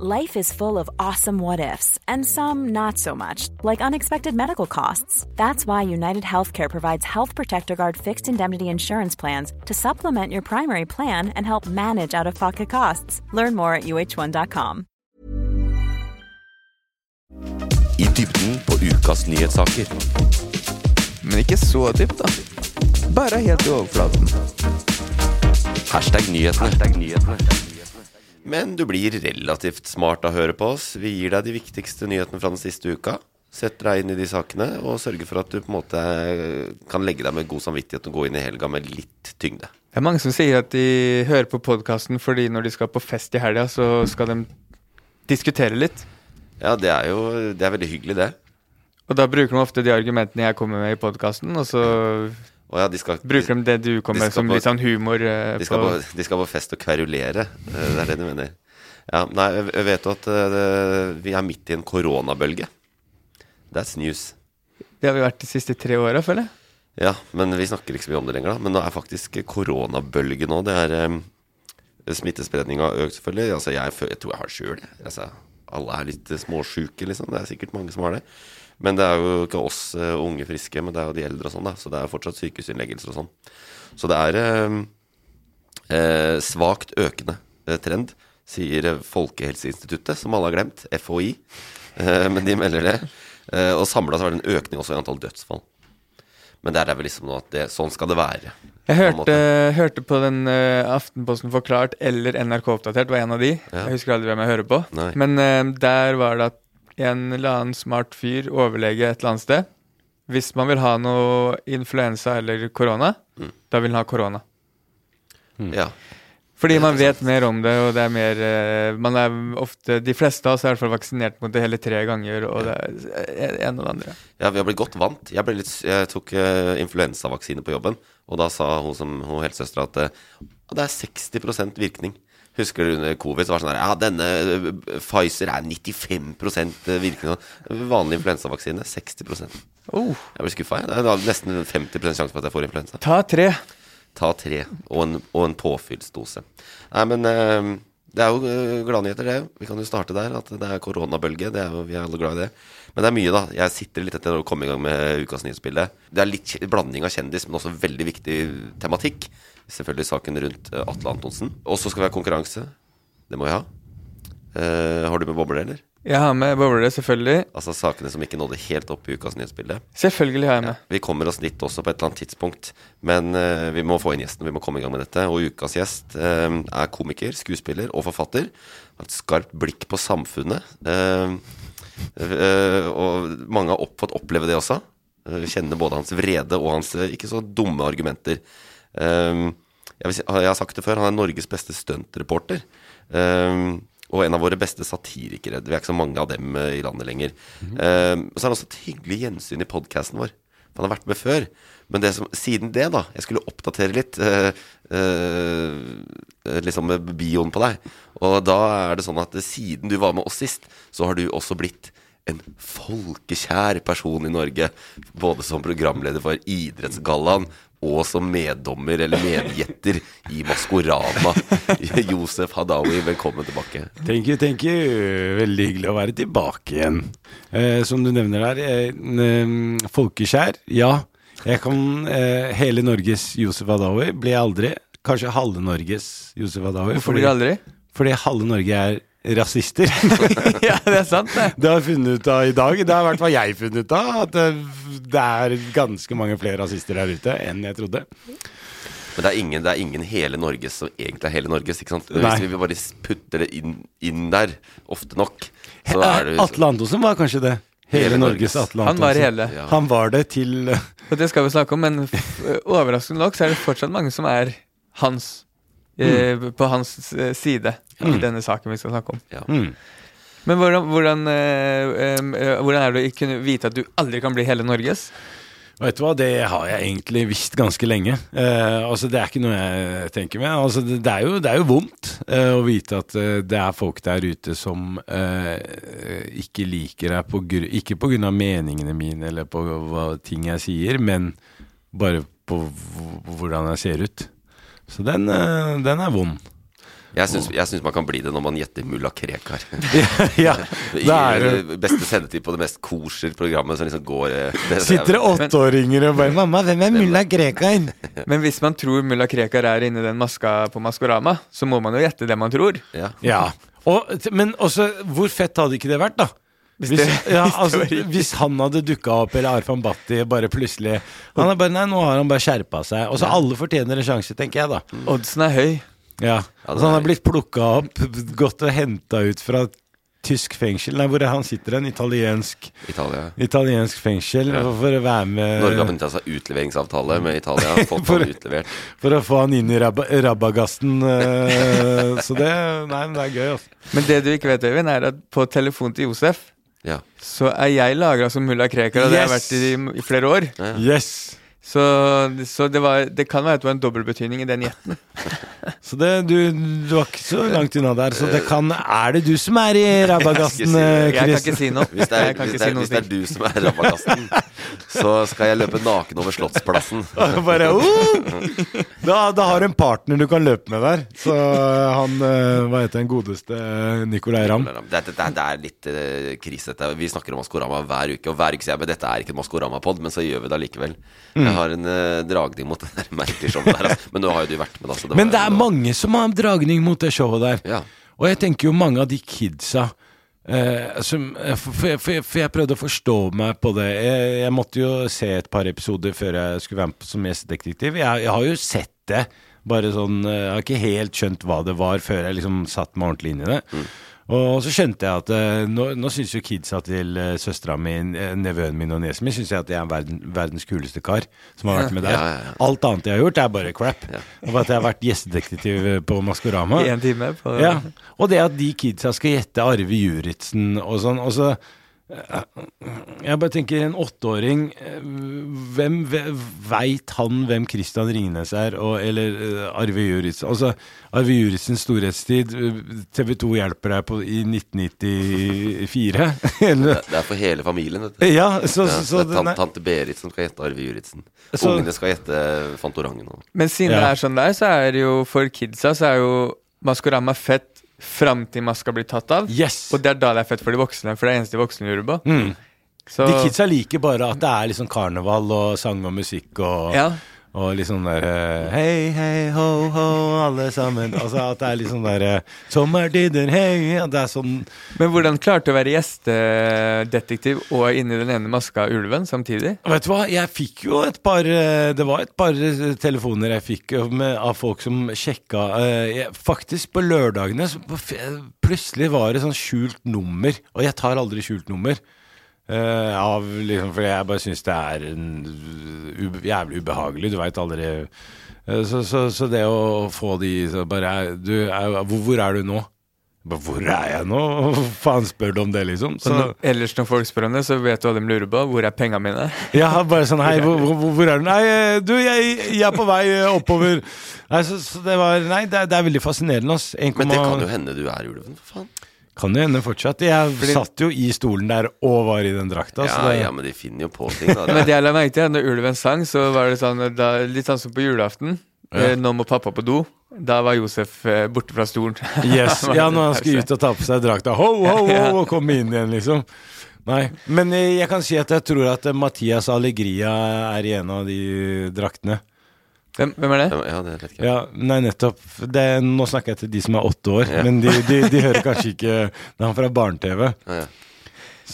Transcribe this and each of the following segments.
Life is full of awesome what ifs, and some not so much, like unexpected medical costs. That's why United Healthcare provides Health Protector Guard fixed indemnity insurance plans to supplement your primary plan and help manage out of pocket costs. Learn more at uh1.com. I dybden på ukas nyhetssaker. Men ikke så dypt, da. Bare helt i overflaten. Hashtag nyhetene. Men du blir relativt smart av å høre på oss. Vi gir deg de viktigste nyhetene fra den siste uka. Setter deg inn i de sakene og sørger for at du på en måte kan legge deg med god samvittighet og gå inn i helga med litt tyngde. Det er mange som sier at de hører på podkasten fordi når de skal på fest i helga, så skal de diskutere litt. Ja, det er jo det er veldig hyggelig, det. Og da bruker de ofte de argumentene jeg kommer med i podkasten, og så Og ja, de skal, bruker de det du kommer de som på- litt sånn humor. uh, De skal, på, på, de skal på fest og kverulere. Eh, Det er det du mener. Ja, nei, jeg vet jo at eh, vi er midt i en koronabølge. That's news. Det har vi vært de siste tre åra, føler jeg. Ja, men vi snakker ikke så mye om det lenger, da. Men nå er faktisk koronabølge nå. Det er um, Smittespredninga har økt, selvfølgelig. Altså, jeg, jeg tror jeg har det sjøl. Altså, alle er litt småsjuke, liksom. Det er sikkert mange som har det. Men det er jo ikke oss eh, unge friske, men det er jo de eldre og sånn, da. Så det er fortsatt sykehusinnleggelser og sånn. Så det er um, eh, svakt økende eh, trend, sier eh, Folkehelseinstituttet, som alle har glemt. FHI. Eh, men de melder det. Eh, og samla så var det en økning også i antall dødsfall. Men der er vel liksom nå at det, sånn skal det være. Jeg hørte, hørte på den uh, Aftenposten forklart eller NRK Oppdatert, var en av de. Ja. Jeg husker aldri hvem jeg hører på. Nei. Men uh, der var det at en eller annen smart fyr, overlege et eller annet sted Hvis man vil ha noe influensa eller korona, Mm. da vil han ha korona. Ja. Fordi man vet mer om det, og det er mer eh, Man er ofte De fleste av oss er i hvert fall vaksinert mot det hele tre ganger, og det er en og det andre. ja, vi har blitt godt vant. Jeg, ble litt, jeg tok uh, influensavaksine på jobben, og da sa hun som hun helsesøstera at uh, det er 60% virkning. Husker du under covid så var det sånn her Ja, denne eh, Pfizer er 95% virkning. Vanlig influensavaksine 60% Oh, Jeg ble skuffa. Det er nesten 50 sjanse for at jeg får influensa. ta tre. Ta tre og en, og en påfyllsdose. Nei, men eh, det er jo eh, gladnyheter, det. Vi kan jo starte der. At det er koronabølge. Det er jo, vi er alle glad i det. Men det er mye, da. Jeg sitter litt etter å komme i gang med ukas nyhetsbilde. Det er litt blanding av kjendis, men også veldig viktig tematikk. Selvfølgelig saken rundt eh, Atle Antonsen. Og så skal vi ha konkurranse. Det må vi ha. Uh, har du med bobler, eller? Jeg har med bobler, selvfølgelig. Altså sakene som ikke nådde helt opp i ukas nyhetsbilde. Selvfølgelig har jeg med. Vi kommer oss dit også på et eller annet tidspunkt. Men uh, vi må få inn gjesten. Vi må komme i gang med dette. Og ukas gjest uh, er komiker, skuespiller og forfatter. Har et skarpt blikk på samfunnet. Og mange har opp, fått oppleve det også. Eh, kjenne både hans vrede og hans ikke så dumme argumenter. Eh, jeg, si, jeg har sagt det før, han er Norges beste stuntreporter. Eh, og en av våre beste satirikere. Vi er ikke så mange av dem eh, i landet lenger. Eh, så er han også et hyggelig gjensyn i podkasten vår. Han har vært med før. Men det som, siden det, da Jeg skulle oppdatere litt Øh, øh, liksom bioen på deg. Og da er det sånn at siden du var med oss sist, så har du også blitt en folkekjær person i Norge. Både som programleder for Idrettsgallaen og som meddommer eller medgjetter i Maskorama. Josef Hadaoui, velkommen tilbake. Thank you, thank you. Veldig hyggelig å være tilbake igjen. Eh, som du nevner der, eh, folkeskjær. Ja, jeg kan eh, hele Norges Josef Hadawi blir aldri. Kanskje halve Norges Josef Hadawi. Hvorfor blir du aldri? fordi halve Norge er rasister. ja, det er sant, det. Det har jeg funnet ut av i dag. Det har i hvert fall jeg funnet ut av. At det, det er ganske mange flere rasister der ute enn jeg trodde. Men det er ingen, det er ingen hele Norges som egentlig er hele Norges. ikke sant? Nei. Hvis vi bare putter det inn, inn der ofte nok, så er det Atle Antonsen var kanskje det. Hele, Hele Norges Norges. Atle Han var Antonsen. hele. Ja. Han var det til Og det skal vi snakke om, men overraskende nok så er det fortsatt mange som er hans eh, på hans eh, side i denne saken vi skal snakke om. Ja. mm. Men hvordan, hvordan, eh, hvordan er det å kunne vite at du aldri kan bli hele Norges? Vet du hva, det har jeg egentlig visst ganske lenge. Eh, altså Det er ikke noe jeg tenker med. Altså Det, det, er, jo, det er jo vondt eh, å vite at eh, det er folk der ute som eh, ikke liker deg, på, gru- ikke av meningene mine eller på hva, ting jeg sier, men bare på hvordan jeg ser ut. Så den, eh, den er vond. Jeg syns, man kan bli det når man gjetter mulla Krekar. ja, er det det beste sendetid på det mest kosher programmet som liksom går eh, det- Sitter det åtteåringer og bare 'Mamma, hvem er mulla Krekar?' Men hvis man tror mulla Krekar er inni den maska på Maskorama, så må man jo gjette det man tror. Ja. Ja. Og, men også, hvor fett hadde ikke det vært, da? Hvis, det- ja, hvis altså, hvis han hadde dukka opp, eller Arfan Bhatti bare plutselig Han er bare, nei, Nå har han bare skjerpa seg. Og så alle fortjener en sjanse, tenker jeg, da. Oddsen er høy. Ja, altså, Han har blitt plukka opp, gått og henta ut fra tysk fengsel. Nei, hvor er han sitter hen? Italiensk, Italia. italiensk fengsel. For å være med Norge har benytta seg av utleveringsavtale med Italia. Fått For- han utlevert. For å få han inn i rab Rabagasten. eh, så det Nei, men det er gøy, altså. Men det du ikke vet, Øyvind, er at på telefon til Josef Ja. så er jeg lagra som mulla Krekar, og det har jeg vært i, i flere år. Yes! Så, så det, var, det kan være at det var en dobbeltbetydning i den gjetten. Så det, du, du var ikke så langt unna der. Så det kan Er det du som er i Rabagasten, Jeg eh, Jeg kan Chris? ikke si noe. Hvis det, er, hvis, det er, hvis det er du som er rabagasten, så skal jeg løpe naken over Slottsplassen. Bare, uh! da, da har du en partner du kan løpe med der. Så eh, han eh, Hva heter den godeste eh, Nicolay Ramm? Det, det, det, det er litt uh, krise. Dette. Vi snakker om Maskorama hver uke, og hver uke sier jeg at dette er ikke en Maskorama-pod, men så gjør vi det allikevel. Mm. Jeg har en eh, dragning mot det der merkelige showet der. Altså. Men nå har jo du vært med, da. Så det Men det er mange som har dragning mot det showet der. Ja. Og jeg tenker jo mange av de kidsa eh, som, eh, for, for, for, for jeg prøvde å forstå meg på det. Jeg, jeg måtte jo se et par episoder før jeg skulle være med som gjestedetektiv. Jeg, jeg har jo sett det, bare sånn eh, Jeg har ikke helt skjønt hva det var før jeg liksom satte meg ordentlig inn i det. Og så skjønte jeg at eh, nå, nå syns jo kidsa til uh, søstera mi, eh, nevøen min og niesen min, syns jeg at jeg er verden, verdens kuleste kar som har vært med der. Ja, ja, ja. Alt annet jeg har gjort, er bare crap. Og at jeg har vært gjestedetektiv eh, på Maskorama. I en time. På, Ja, og det at de kidsa skal gjette Arve Juritzen og sånn, og så eh, Jeg bare tenker, en åtteåring eh, Hvem veit han hvem Christian Ringnes er, og, eller eh, Arve Juritzen? Altså, Arve Juritzens storhetstid, TV 2 hjelper deg på i 1994. eller Det er for hele familien, vet du. Ja, så, Ja, så, så det er tante Berit som skal gjette Arve Juritzen. Så- Ungene skal gjette Fantorangen. Og. Men siden Ja. det er sånn der, så er det jo for kidsa så er jo Maskorama fett fram til maska blir tatt av. Yes! Og det er da det er fett for de voksne, for det er det eneste de voksne lurer på. Mm. Så, De kidsa liker bare at det er liksom karneval og sang og musikk og ja. Og litt sånn der eh, Hei, hei, ho, ho, alle sammen. Altså at det er litt sånn der eh, Sommertider, hei At det er sånn Men hvordan klarte du å være gjestedetektiv og inni den ene maska ulven samtidig? Vet du hva, jeg fikk jo et par eh, Det var et par telefoner jeg fikk med, av folk som sjekka jeg, Faktisk på lørdagene Plutselig var det sånn skjult nummer, og jeg tar aldri skjult nummer. Eh, av liksom, fordi jeg bare syns det er en, ube, jævlig ubehagelig. Du veit aldri uh, så, så, så det å få de så bare du, er, hvor, hvor er du nå? Bare, hvor er jeg nå? Hva faen spør du om det, liksom? Så når, ellers når folk spør om det, så vet du hva de lurer på. Hvor er penga mine? Ja, bare sånn Hei, hvor, hvor, hvor er du? Nei, eh, du, jeg, jeg er på vei oppover. Nei, så, så det var Nei, det er, det er veldig fascinerende, ass. 1, Men det kan jo hende du er ulven, for faen. Kan jo hende fortsatt. Jeg satt jo i stolen der og var i den drakta. så Ja, det, ja, men de finner jo på ting, da. Men det jeg la merke til, når ulven sang, så var det sånn da, litt sånn som på julaften. Ja. nå må pappa på do. Da var Josef eh, borte fra stolen. Yes, ja, når han skulle ut og ta på seg drakta. Ho, ho, ho, og komme inn igjen, liksom. Nei. Men eh, jeg kan si at jeg tror at eh, Mathias Allegria er i en av de draktene. Hvem, hvem er det? Ja, det vet ikke. Ja, nei, nettopp. Det, nå snakker jeg til de som er åtte år, Ja. men de, de, de hører kanskje ikke Det er han fra barne-TV. Ja, ja.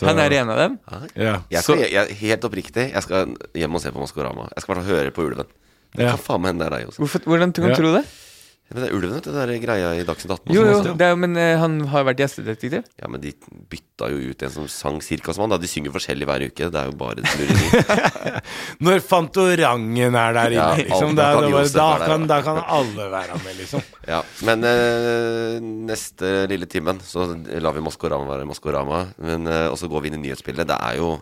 Han er en av dem? Ja. Jeg skal, jeg, jeg, helt oppriktig, jeg skal hjem og se på Maskorama. Jeg skal bare høre på ulven. Det Ja. kan faen meg hende det er deg hvordan kan du Ja. tro det? Men det er ulven, vet du. Det er greia i Dagsnytt 18. Jo, jo, det er, men eh, han har vært gjestedetektiv. Ja, men de bytta jo ut en som sang cirka som han. Da. De synger forskjellig hver uke. Det er jo bare snurreri. Når Fantorangen er der inne, Ja, liksom, alt- da, da kan da, bare, Josef da, være der, kan, da. kan alle være med, liksom. ja, Men eh, neste lille timen så lar vi Maskorama være Maskorama. Men, eh, og så går vi inn i nyhetsbildet. Det er jo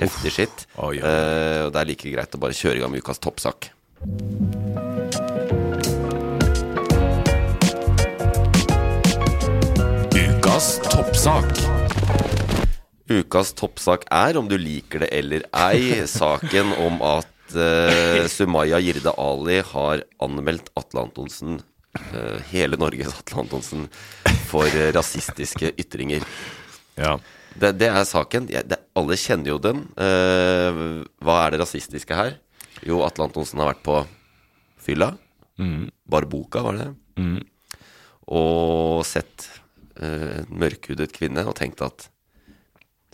heftig skitt. Oi, oi. Eh, og det er like greit å bare kjøre i gang med ukas toppsak. Ukas toppsak. Ukas toppsak er, om du liker det eller ei, saken om at uh, Sumaya Jirde Ali har anmeldt Atle Antonsen, uh, hele Norges Atle Antonsen, for uh, rasistiske ytringer. Ja. Det, det er saken. Det, alle kjenner jo den. Hva er det rasistiske her? Jo, Atle Antonsen har vært på fylla. Barboka, var det. Og sett en mørkhudet kvinne og tenkt at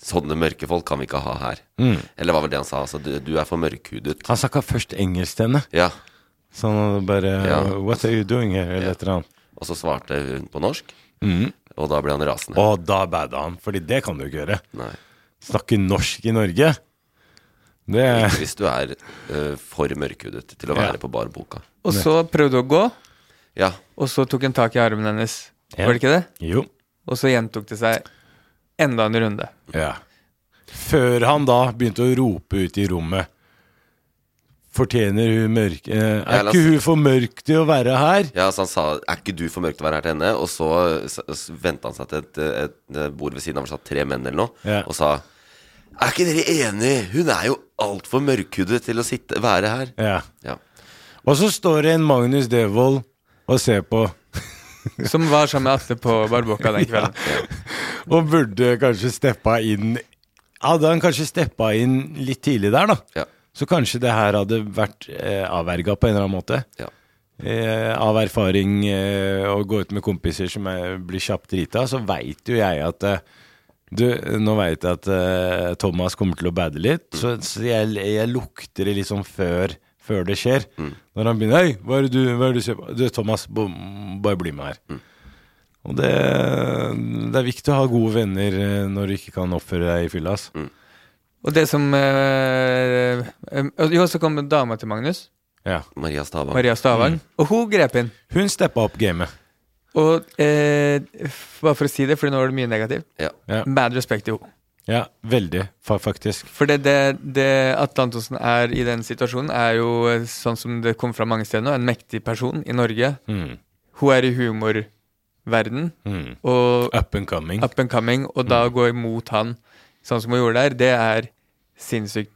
sånne mørke folk kan vi ikke ha her. Eller hva var det han sa? Altså, du, du er for mørkhudet. Han snakka først engelsk til henne. Ja. Så han bare Ja. What are you doing here? Eller Ja. et eller annet. Og så svarte hun på norsk, og da ble han rasende. Og da bada han, Fordi det kan du ikke gjøre. Nei. Snakke norsk i Norge. Det Ikke hvis du er uh, for mørkhudet til å være Ja. på barboka. Og så prøvde du å gå, Ja. og så tok han tak i armen hennes. Ja. Var det ikke det? Jo. Og så gjentok det seg enda en runde. Ja. Før han da begynte å rope ut i rommet Fortjener hun mørk eh, Ja, Er la ikke hun for mørk til å være her? Ja, så han sa 'er ikke du for mørk til å være her til henne?' Og så, så, så venta han seg til et, et, et bord ved siden av hvor det satt tre menn eller noe, Ja. og sa 'Er ikke dere enige? Hun er jo altfor mørkhudet til å sitte, være her'. Ja. Ja. Og så står det en Magnus Devold og ser på, Som var sammen med Atle på Barboka den kvelden. og burde kanskje steppa inn Hadde han kanskje steppa inn litt tidlig der, da, Ja. så kanskje det her hadde vært eh, avverga på en eller annen måte. Ja. Eh, av erfaring eh, å gå ut med kompiser som er, blir kjapt drita, så veit jo jeg at eh, du, nå veit jeg at eh, Thomas kommer til å bade litt, så, så jeg, jeg lukter det liksom før, før det skjer. Når han begynner 'Hei, hva er det du, hva er det du ser på?' Du, Thomas, bare bli med her. Og det, det er viktig å ha gode venner eh, når du ikke kan oppføre deg i fylla. Mm. Og det som øh, øh, Jo, så kom dama til Magnus, Ja. Maria Stavang. Maria Stavang, og hun grep inn. Hun steppa opp gamet. Og eh, bare for å si det, for nå var det mye negativt. Ja. Ja. Mad respect til henne. Ja, veldig, faktisk. For det, det, det Atle Antonsen er i den situasjonen, er jo, eh, sånn som det kom fra mange steder nå, en mektig person i Norge. Mm. Hun er i humorverden Mm. og Up and coming. up and coming, og da gå imot han sånn som hun gjorde der, det er sinnssykt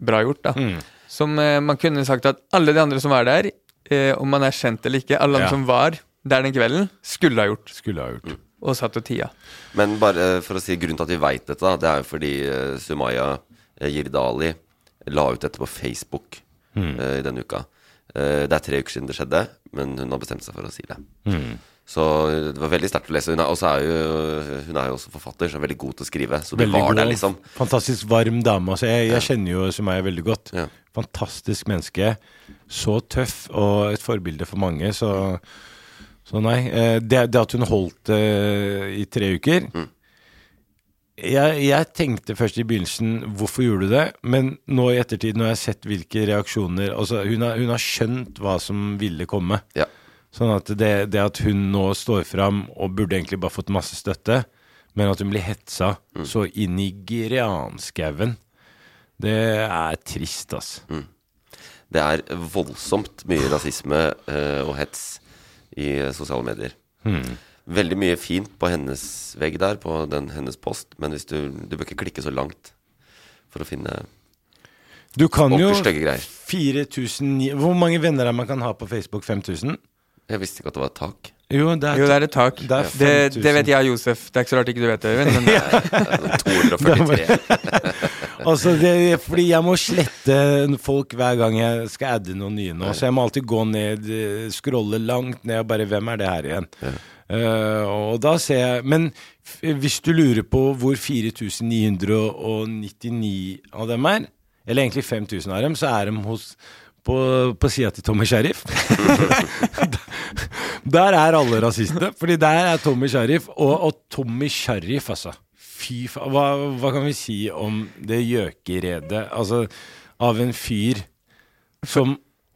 bra gjort, da. Mm. Som eh, man kunne sagt at alle de andre som var der, eh, om man er kjent eller ikke, alle andre Ja. som var der den kvelden, skulle ha gjort. Skulle ha gjort. Og satt og tia. Men bare for å si grunnen til at vi veit dette, det er jo fordi eh, Sumaya Jirdali la ut dette på Facebook eh, i denne uka. Uh, det er tre uker siden det skjedde, men hun har bestemt seg for å si det. Så eh, det var veldig sterkt å lese. Hun er, også er jo, hun er jo også forfatter, så er veldig god til å skrive. Så det Veldig var god, der, liksom. Fantastisk varm dame. Altså, jeg, jeg kjenner jo Sumaya veldig godt. Ja. Fantastisk menneske. Så tøff og et forbilde for mange. Så, så nei. eh, Det, det at hun holdt det i tre uker Mm. jeg, jeg tenkte først i begynnelsen hvorfor gjorde du det? Men nå i ettertid, når jeg har sett hvilke reaksjoner altså hun, har, hun har skjønt hva som ville komme. Ja. Sånn at det, det at hun nå står fram og burde egentlig bare fått masse støtte, men at hun blir hetsa Mm. så inn i granskauen, det er trist, ass. Det er voldsomt mye rasisme uh, og hets i sosiale medier. Veldig mye fint på hennes vegg der, på den, hennes post, men hvis du, du bør ikke klikke så langt for å finne Du kan jo ordentlig stygge greier. 4000 Hvor mange venner er man kan ha på Facebook? 5000? Jeg visste ikke at det var et tak. Jo, det er, Jo, det er et tak. Det er Det, det vet jeg og Josef. Det er ikke så rart ikke du vet det, Øyvind. Men Det er 243. Altså, det, fordi jeg må slette folk hver gang jeg skal adde noen nye nå. Så jeg må alltid gå ned, scrolle langt ned og bare Hvem er det her igjen? Eh, og da ser jeg Men hvis du lurer på hvor 4999 av dem er, eller egentlig 5000 av dem, så er de hos på, på sida til Tommy Sheriff. Der er alle rasistene. Fordi der er Tommy Sharif. Og, og Tommy Sharif, altså. Fy faen. Hva, hva kan vi si om det gjøkeredet? Altså, av en fyr som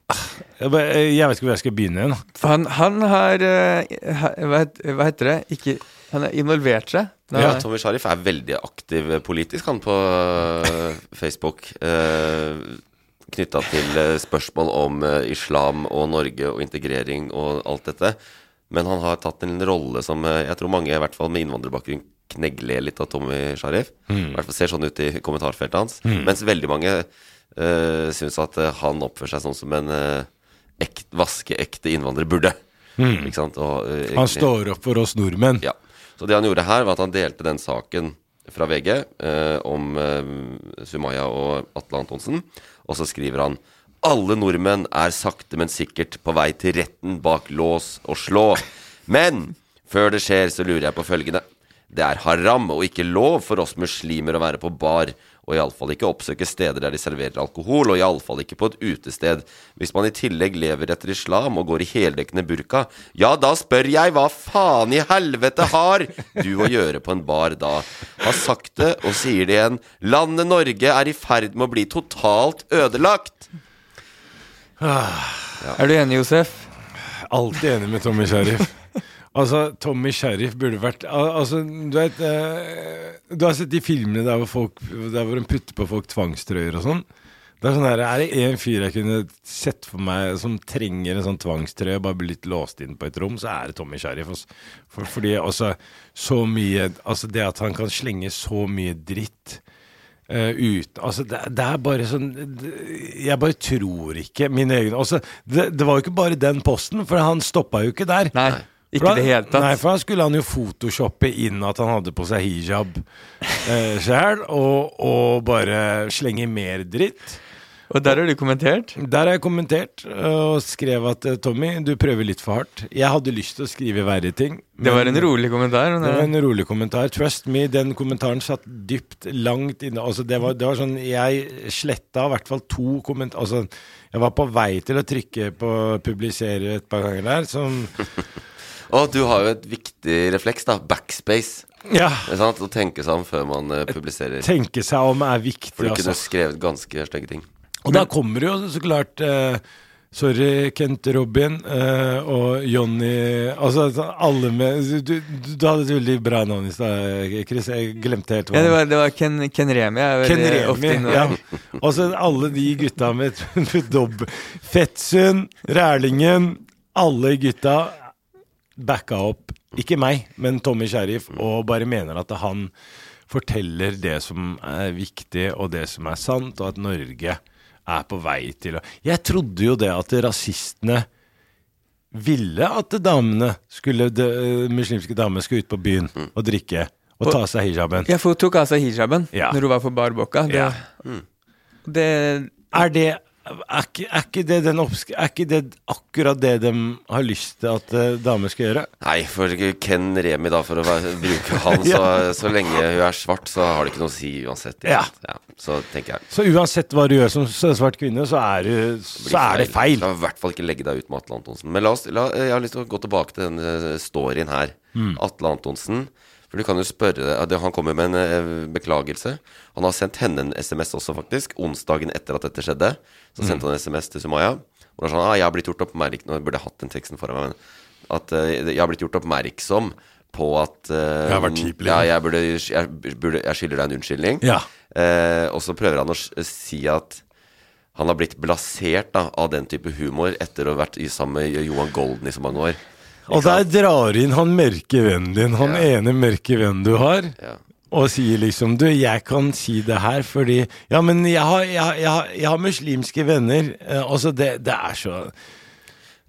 jeg, bare- jeg vet ikke hvor jeg skal begynne igjen. For han, han har eh, hva, heter det? Ikke Han har involvert seg. Nei. Ja, Tommy Sharif er veldig aktiv politisk, han på øh, Facebook. Uh, Knytta til spørsmål om islam og Norge og integrering og alt dette. Men han har tatt en rolle som jeg tror mange, i hvert fall med innvandrerbakgrunn, knegler litt av Tommy Sharif. I hvert fall ser sånn ut i kommentarfeltet hans. Mens veldig mange uh, syns at øh, han oppfører seg sånn som en uh, ekt, vaskeekte innvandrer burde. Ikke sant? Og, øh, Han står opp for oss nordmenn. ja. Så det han gjorde her, var at han delte den saken fra VG uh, om eh, Sumaya og Atle Antonsen. Og så skriver han alle nordmenn er sakte, men sikkert på vei til retten bak lås og slå. Men før det skjer, så lurer jeg på følgende. Det er haram og ikke lov for oss muslimer å være på bar, og iallfall ikke oppsøke steder der de serverer alkohol, og iallfall ikke på et utested. Hvis man i tillegg lever etter islam og går i heldekkende burka, ja, da spør jeg hva faen i helvete har du å gjøre på en bar da? Har sagt det og sier det igjen. Landet Norge er i ferd med å bli totalt ødelagt. Er du enig, Josef? Alltid enig med Tommy Sharif. Altså, Tommy Sheriff burde vært Altså, du vet eh, Du har sett de filmene der hvor folk Der hvor de putter på folk tvangstrøyer og sånn? Det Er sånn her, er det en fyr jeg kunne sett for meg som trenger en sånn tvangstrøye bare blitt låst inn på et rom, så er det Tommy Sheriff. Altså. For, fordi også så mye Altså, det at han kan slenge så mye dritt Uh, ut Altså, det, det er bare sånn det, Jeg bare tror ikke mine egne Altså, det, det var jo ikke bare den posten, for han stoppa jo ikke der. Nei, ikke det hele tatt. Nei, for da skulle han jo photoshoppe inn at han hadde på seg hijab eh, sjæl, og, og bare slenge mer dritt. Og der har du kommentert. Der har jeg kommentert eh, og skrev at eh, Tommy, du prøver litt for hardt. Jeg hadde lyst til å skrive verre ting. Det var en rolig kommentar. det var en rolig kommentar. Trust me, den kommentaren satt dypt langt inne. Altså, det, var, det var sånn Jeg sletta i hvert fall to kommentarer Altså, jeg var på vei til å trykke på publisere et par ganger der, som Og du har jo et viktig refleks, da. Backspace. Ja. Ikke sant? Å tenke seg om før man uh, publiserer. Tenke seg om er viktig, For du kunne altså. skrevet ganske stygge ting. Og da kommer det jo så klart uh, Sorry, Kent Robin uh, og Jonny Altså alle med du, du, du hadde et veldig bra navn i stad, Chris. Jeg glemte helt hva Ja, det var, det var Ken, Ken Remi. Jeg er Ken Remi. Ja. Og så alle de gutta med, med dobb... Fettsund, Rælingen. Alle gutta backa opp. Ikke meg, men Tommy Sheriff, og bare mener at han forteller det som er viktig, og det som er sant, og at Norge er på vei til å Jeg trodde jo det at rasistene ville at damene skulle, de, muslimske damer skulle ut på byen og drikke og ta av seg hijaben. Ja, for hun tok av seg hijaben Ja. når hun var på bar bocca. Det, Ja. det Er det er ikke, er, ikke det den oppsk er ikke det akkurat det de har lyst til at uh, damer skal gjøre? Nei, for Ken Remi, da, for å være, bruke han, så, så lenge hun er svart, så har det ikke noe å si uansett. Ja. Ja. så tenker jeg. Så uansett hva du gjør som svart kvinne, så er, du, så er det feil. La i hvert fall ikke legge deg ut med Atle Antonsen. Men la oss, la, jeg har lyst til å gå tilbake til den eh, storyen her. Mm. Atle Antonsen. For du kan jo spørre Han kommer med en eh, beklagelse. Han har sendt henne en SMS også, faktisk. Onsdagen etter at dette skjedde. Så Mm. sendte han en SMS til Sumaya. Hvor han sa ah, jeg har blitt gjort oppmerksom Nå burde jeg hatt den teksten foran meg. Men at uh, jeg har blitt gjort oppmerksom på at uh, Jeg har vært kjip. Ja, jeg burde, jeg, burde, jeg skylder deg en unnskyldning. Ja. Uh, og så prøver han å si at han har blitt blasert da, av den type humor etter å ha vært sammen med Johan Golden i så mange år. Og der drar inn han mørke vennen din, han Ja. ene mørke vennen du har, Ja. og sier liksom Du, jeg kan si det her fordi Ja, men jeg har, jeg, har- jeg, har, jeg har muslimske venner. Eh, altså, det, det er så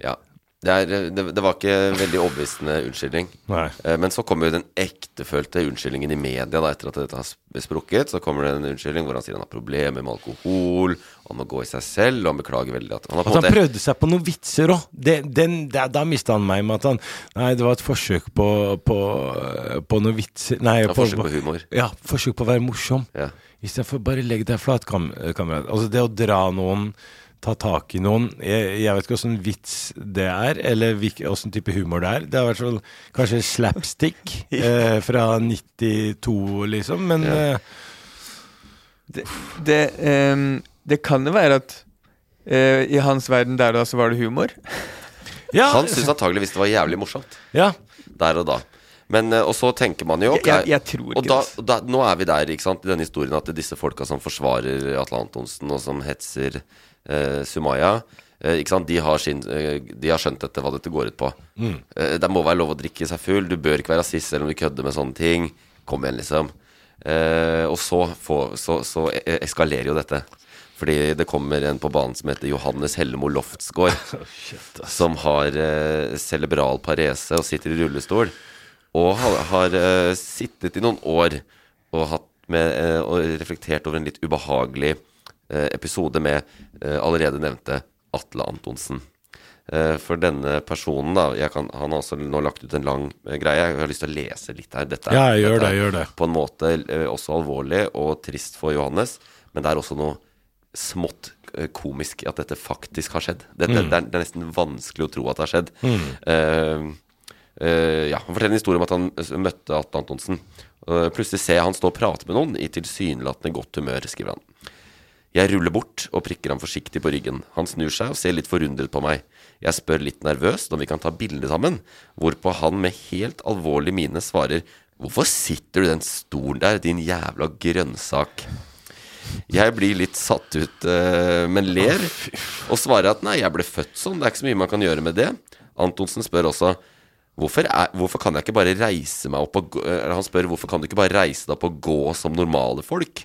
ja. Det, er, det, det var ikke veldig overbevisende unnskyldning. Nei. Eh, Men så kommer jo den ektefølte unnskyldningen i media da, etter at dette har sp- sprukket. Så kommer det en unnskyldning hvor han sier han har problemer med alkohol, han må gå i seg selv, og han beklager veldig at han har At han prøvde seg på noen vitser òg. Da mista han meg med at han Nei, det var et forsøk på, på, på noen vitser Nei, Ja, forsøk på humor. Ja, forsøk på å være morsom. Ja. Istedenfor bare legg deg flat, kam kamerat. Altså det å dra noen ta tak i noen. Jeg, jeg vet ikke åssen vits det er, eller åssen type humor det er. Det er i hvert fall kanskje slapstick eh, fra 92, liksom, men Ja. eh, Det, det, ehm, det kan jo være at eh, i hans verden der da så var det humor. ja, Han syntes antageligvis det var jævlig morsomt ja. der og da. Men, eh, og så tenker man jo Jeg, jeg, jeg tror Og ikke da, det. da, nå er vi der ikke sant, i denne historien at disse folka som forsvarer Atle Antonsen, og som hetser eh, Sumaya eh, ikke sant, de har, sin, eh, de har skjønt dette, hva dette går ut på. Eh, det må være lov å drikke seg full. Du bør ikke være rasist selv om du kødder med sånne ting. Kom igjen, liksom. Eh, og så, få, så, så e- eskalerer jo dette. Fordi det kommer en på banen som heter Johannes Hellemo Loftsgård. som har eh, cerebral parese og sitter i rullestol. Og har, har eh, sittet i noen år og, med, eh, og reflektert over en litt ubehagelig eh, episode med eh, allerede nevnte Atle Antonsen. Eh, for denne personen, da kan, Han har også nå lagt ut en lang greie. Jeg har lyst til å lese litt her. Dette, Ja, gjør dette det, gjør det. På en måte også alvorlig og trist for Johannes, men det er også noe smått eh, komisk at dette faktisk har skjedd. Dette, Mm. det, er, det er nesten vanskelig å tro at det har skjedd. Mm. Uh, uh, ja, Han forteller en historie om at han møtte Atle Antonsen. Uh, plutselig ser jeg han stå og prate med noen i tilsynelatende godt humør, skriver han. Jeg ruller bort og prikker ham forsiktig på ryggen. Han snur seg og ser litt forundret på meg. Jeg spør litt nervøst om vi kan ta bilde sammen, hvorpå han med helt alvorlig mine svarer Hvorfor sitter du i den stolen der, din jævla grønnsak? Jeg blir litt satt ut, eh, men ler, og svarer at nei, jeg ble født sånn, det er ikke så mye man kan gjøre med det. Antonsen spør også hvorfor, er, hvorfor kan jeg ikke bare reise meg opp og gå eller Han spør hvorfor kan du ikke bare reise deg opp og gå som normale folk?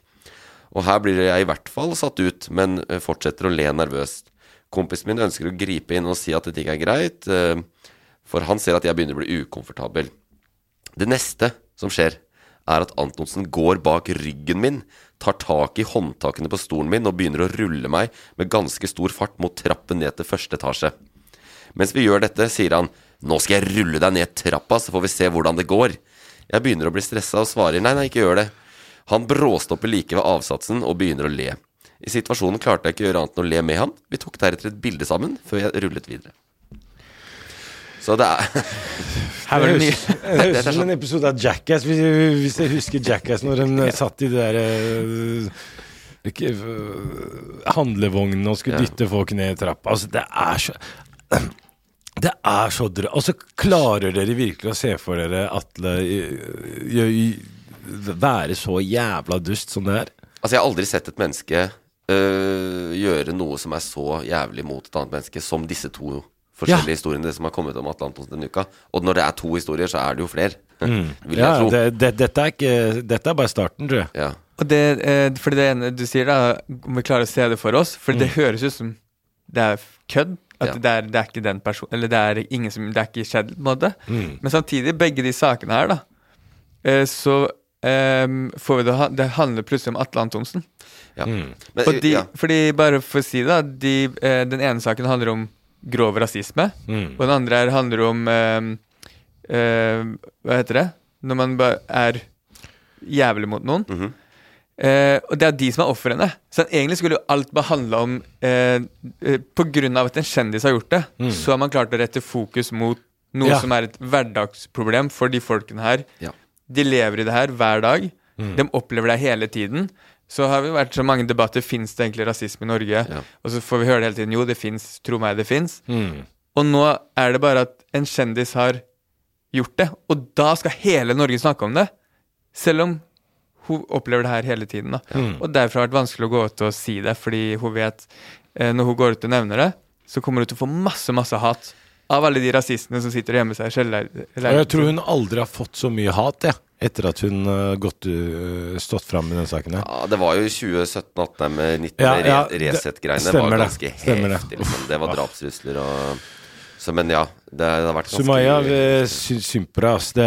Og her blir jeg i hvert fall satt ut, men eh, fortsetter å le nervøst. Kompisen min ønsker å gripe inn og si at dette ikke er greit, eh, for han ser at jeg begynner å bli ukomfortabel. Det neste som skjer, er at Antonsen går bak ryggen min, tar tak i håndtakene på stolen min og begynner å rulle meg med ganske stor fart mot trappen ned til første etasje. Mens vi gjør dette, sier han Nå skal jeg rulle deg ned trappa, så får vi se hvordan det går. Jeg begynner å bli stressa og svarer nei, nei, ikke gjør det. Han bråstopper like ved avsatsen og begynner å le. I situasjonen klarte jeg ikke å gjøre annet enn å le med han. Vi tok deretter et bilde sammen, før jeg rullet videre. Så det er Her var det mye. det høres ut som en episode av Jackass, hvis, hvis jeg husker Jackass når den eh, satt i det der eh, ikke, eh, handlevognen og skulle Ja. dytte folk ned i trappa. Altså, det er så Det er så drøyt. Og så klarer dere virkelig å se for dere Atle være så jævla dust som det er. Altså, jeg har aldri sett et menneske øh, gjøre noe som er så jævlig mot et annet menneske som disse to forskjellige historiene som har kommet om Atle Antonsen denne uka. Og når det er to historier, så er det jo flere. Vil jeg Ja, tro. det, det, dette, er ikke, dette er bare starten, tror jeg. Ja. Og det, eh, fordi det ene du sier, da, om vi klarer å se det for oss For det høres ut som det er kødd. At Ja. det, er, det er ikke den personen Eller det er ingen som Det er ikke skjedd, på en måte. Men samtidig, begge de sakene her, da, eh, så Um, får vi det Det handler plutselig om Atle Antonsen. ja. Men, fordi, ja. Fordi, bare for å si det, de, den ene saken handler om grov rasisme. Og den andre her handler om eh, Hva heter det? Når man bare er jævlig mot noen. Eh, og det er de som er ofrene. Så egentlig skulle jo alt bare handle om eh, eh, av at en kjendis har gjort det, så har man klart å rette fokus mot noe Ja. som er et hverdagsproblem for de folkene her. Ja. De lever i det her hver dag. De opplever det hele tiden. Så har vi vært så mange debatter Fins det egentlig rasisme i Norge. Ja. Og så får vi høre det hele tiden. Jo, det fins. Tro meg, det fins. Og nå er det bare at en kjendis har gjort det, og da skal hele Norge snakke om det. Selv om hun opplever det her hele tiden. da. Og derfor har det vært vanskelig å gå ut og si det, fordi hun vet eh, Når hun går ut og nevner det, så kommer hun til å få masse, masse hat av alle de rasistene som sitter hjemme seg i jeg tror hun aldri har fått så mye hat, jeg. Etter at hun uh, gått, uh, stått fram i den saken her. Ja, det var jo 2017-18 med 19 Ja, ja, det- Resett-greiene. var ganske heftig. det. liksom. Det var drapstrusler og Så, men ja, det, det har vært ganske Sumaya, på ass. Det,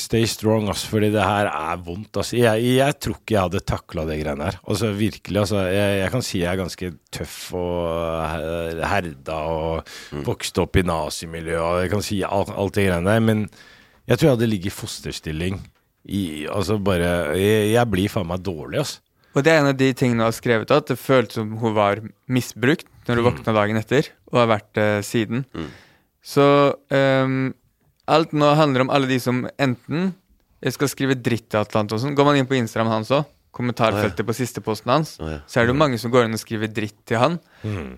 stay strong, ass, fordi det her er vondt, ass. Jeg, jeg tror ikke jeg hadde takla det greiene her. Altså, virkelig, altså. Jeg, jeg kan si jeg er ganske tøff og herda og Mm. vokste opp i nazimiljøet og jeg kan si alt, alt det greiene der, men jeg tror jeg hadde ligget i fosterstilling i Altså bare Jeg, jeg blir faen meg dårlig, ass. Og det er en av de tingene hun har skrevet, at det føltes som hun var misbrukt når du våkna dagen etter, og har vært det siden. Mm. Så um, alt nå handler om alle de som enten skal skrive dritt til Atle Antonsen. Går man inn på Instagram hans òg, kommentarfeltet på siste posten hans, oh, ja. så er det jo mange som går inn og skriver dritt til han.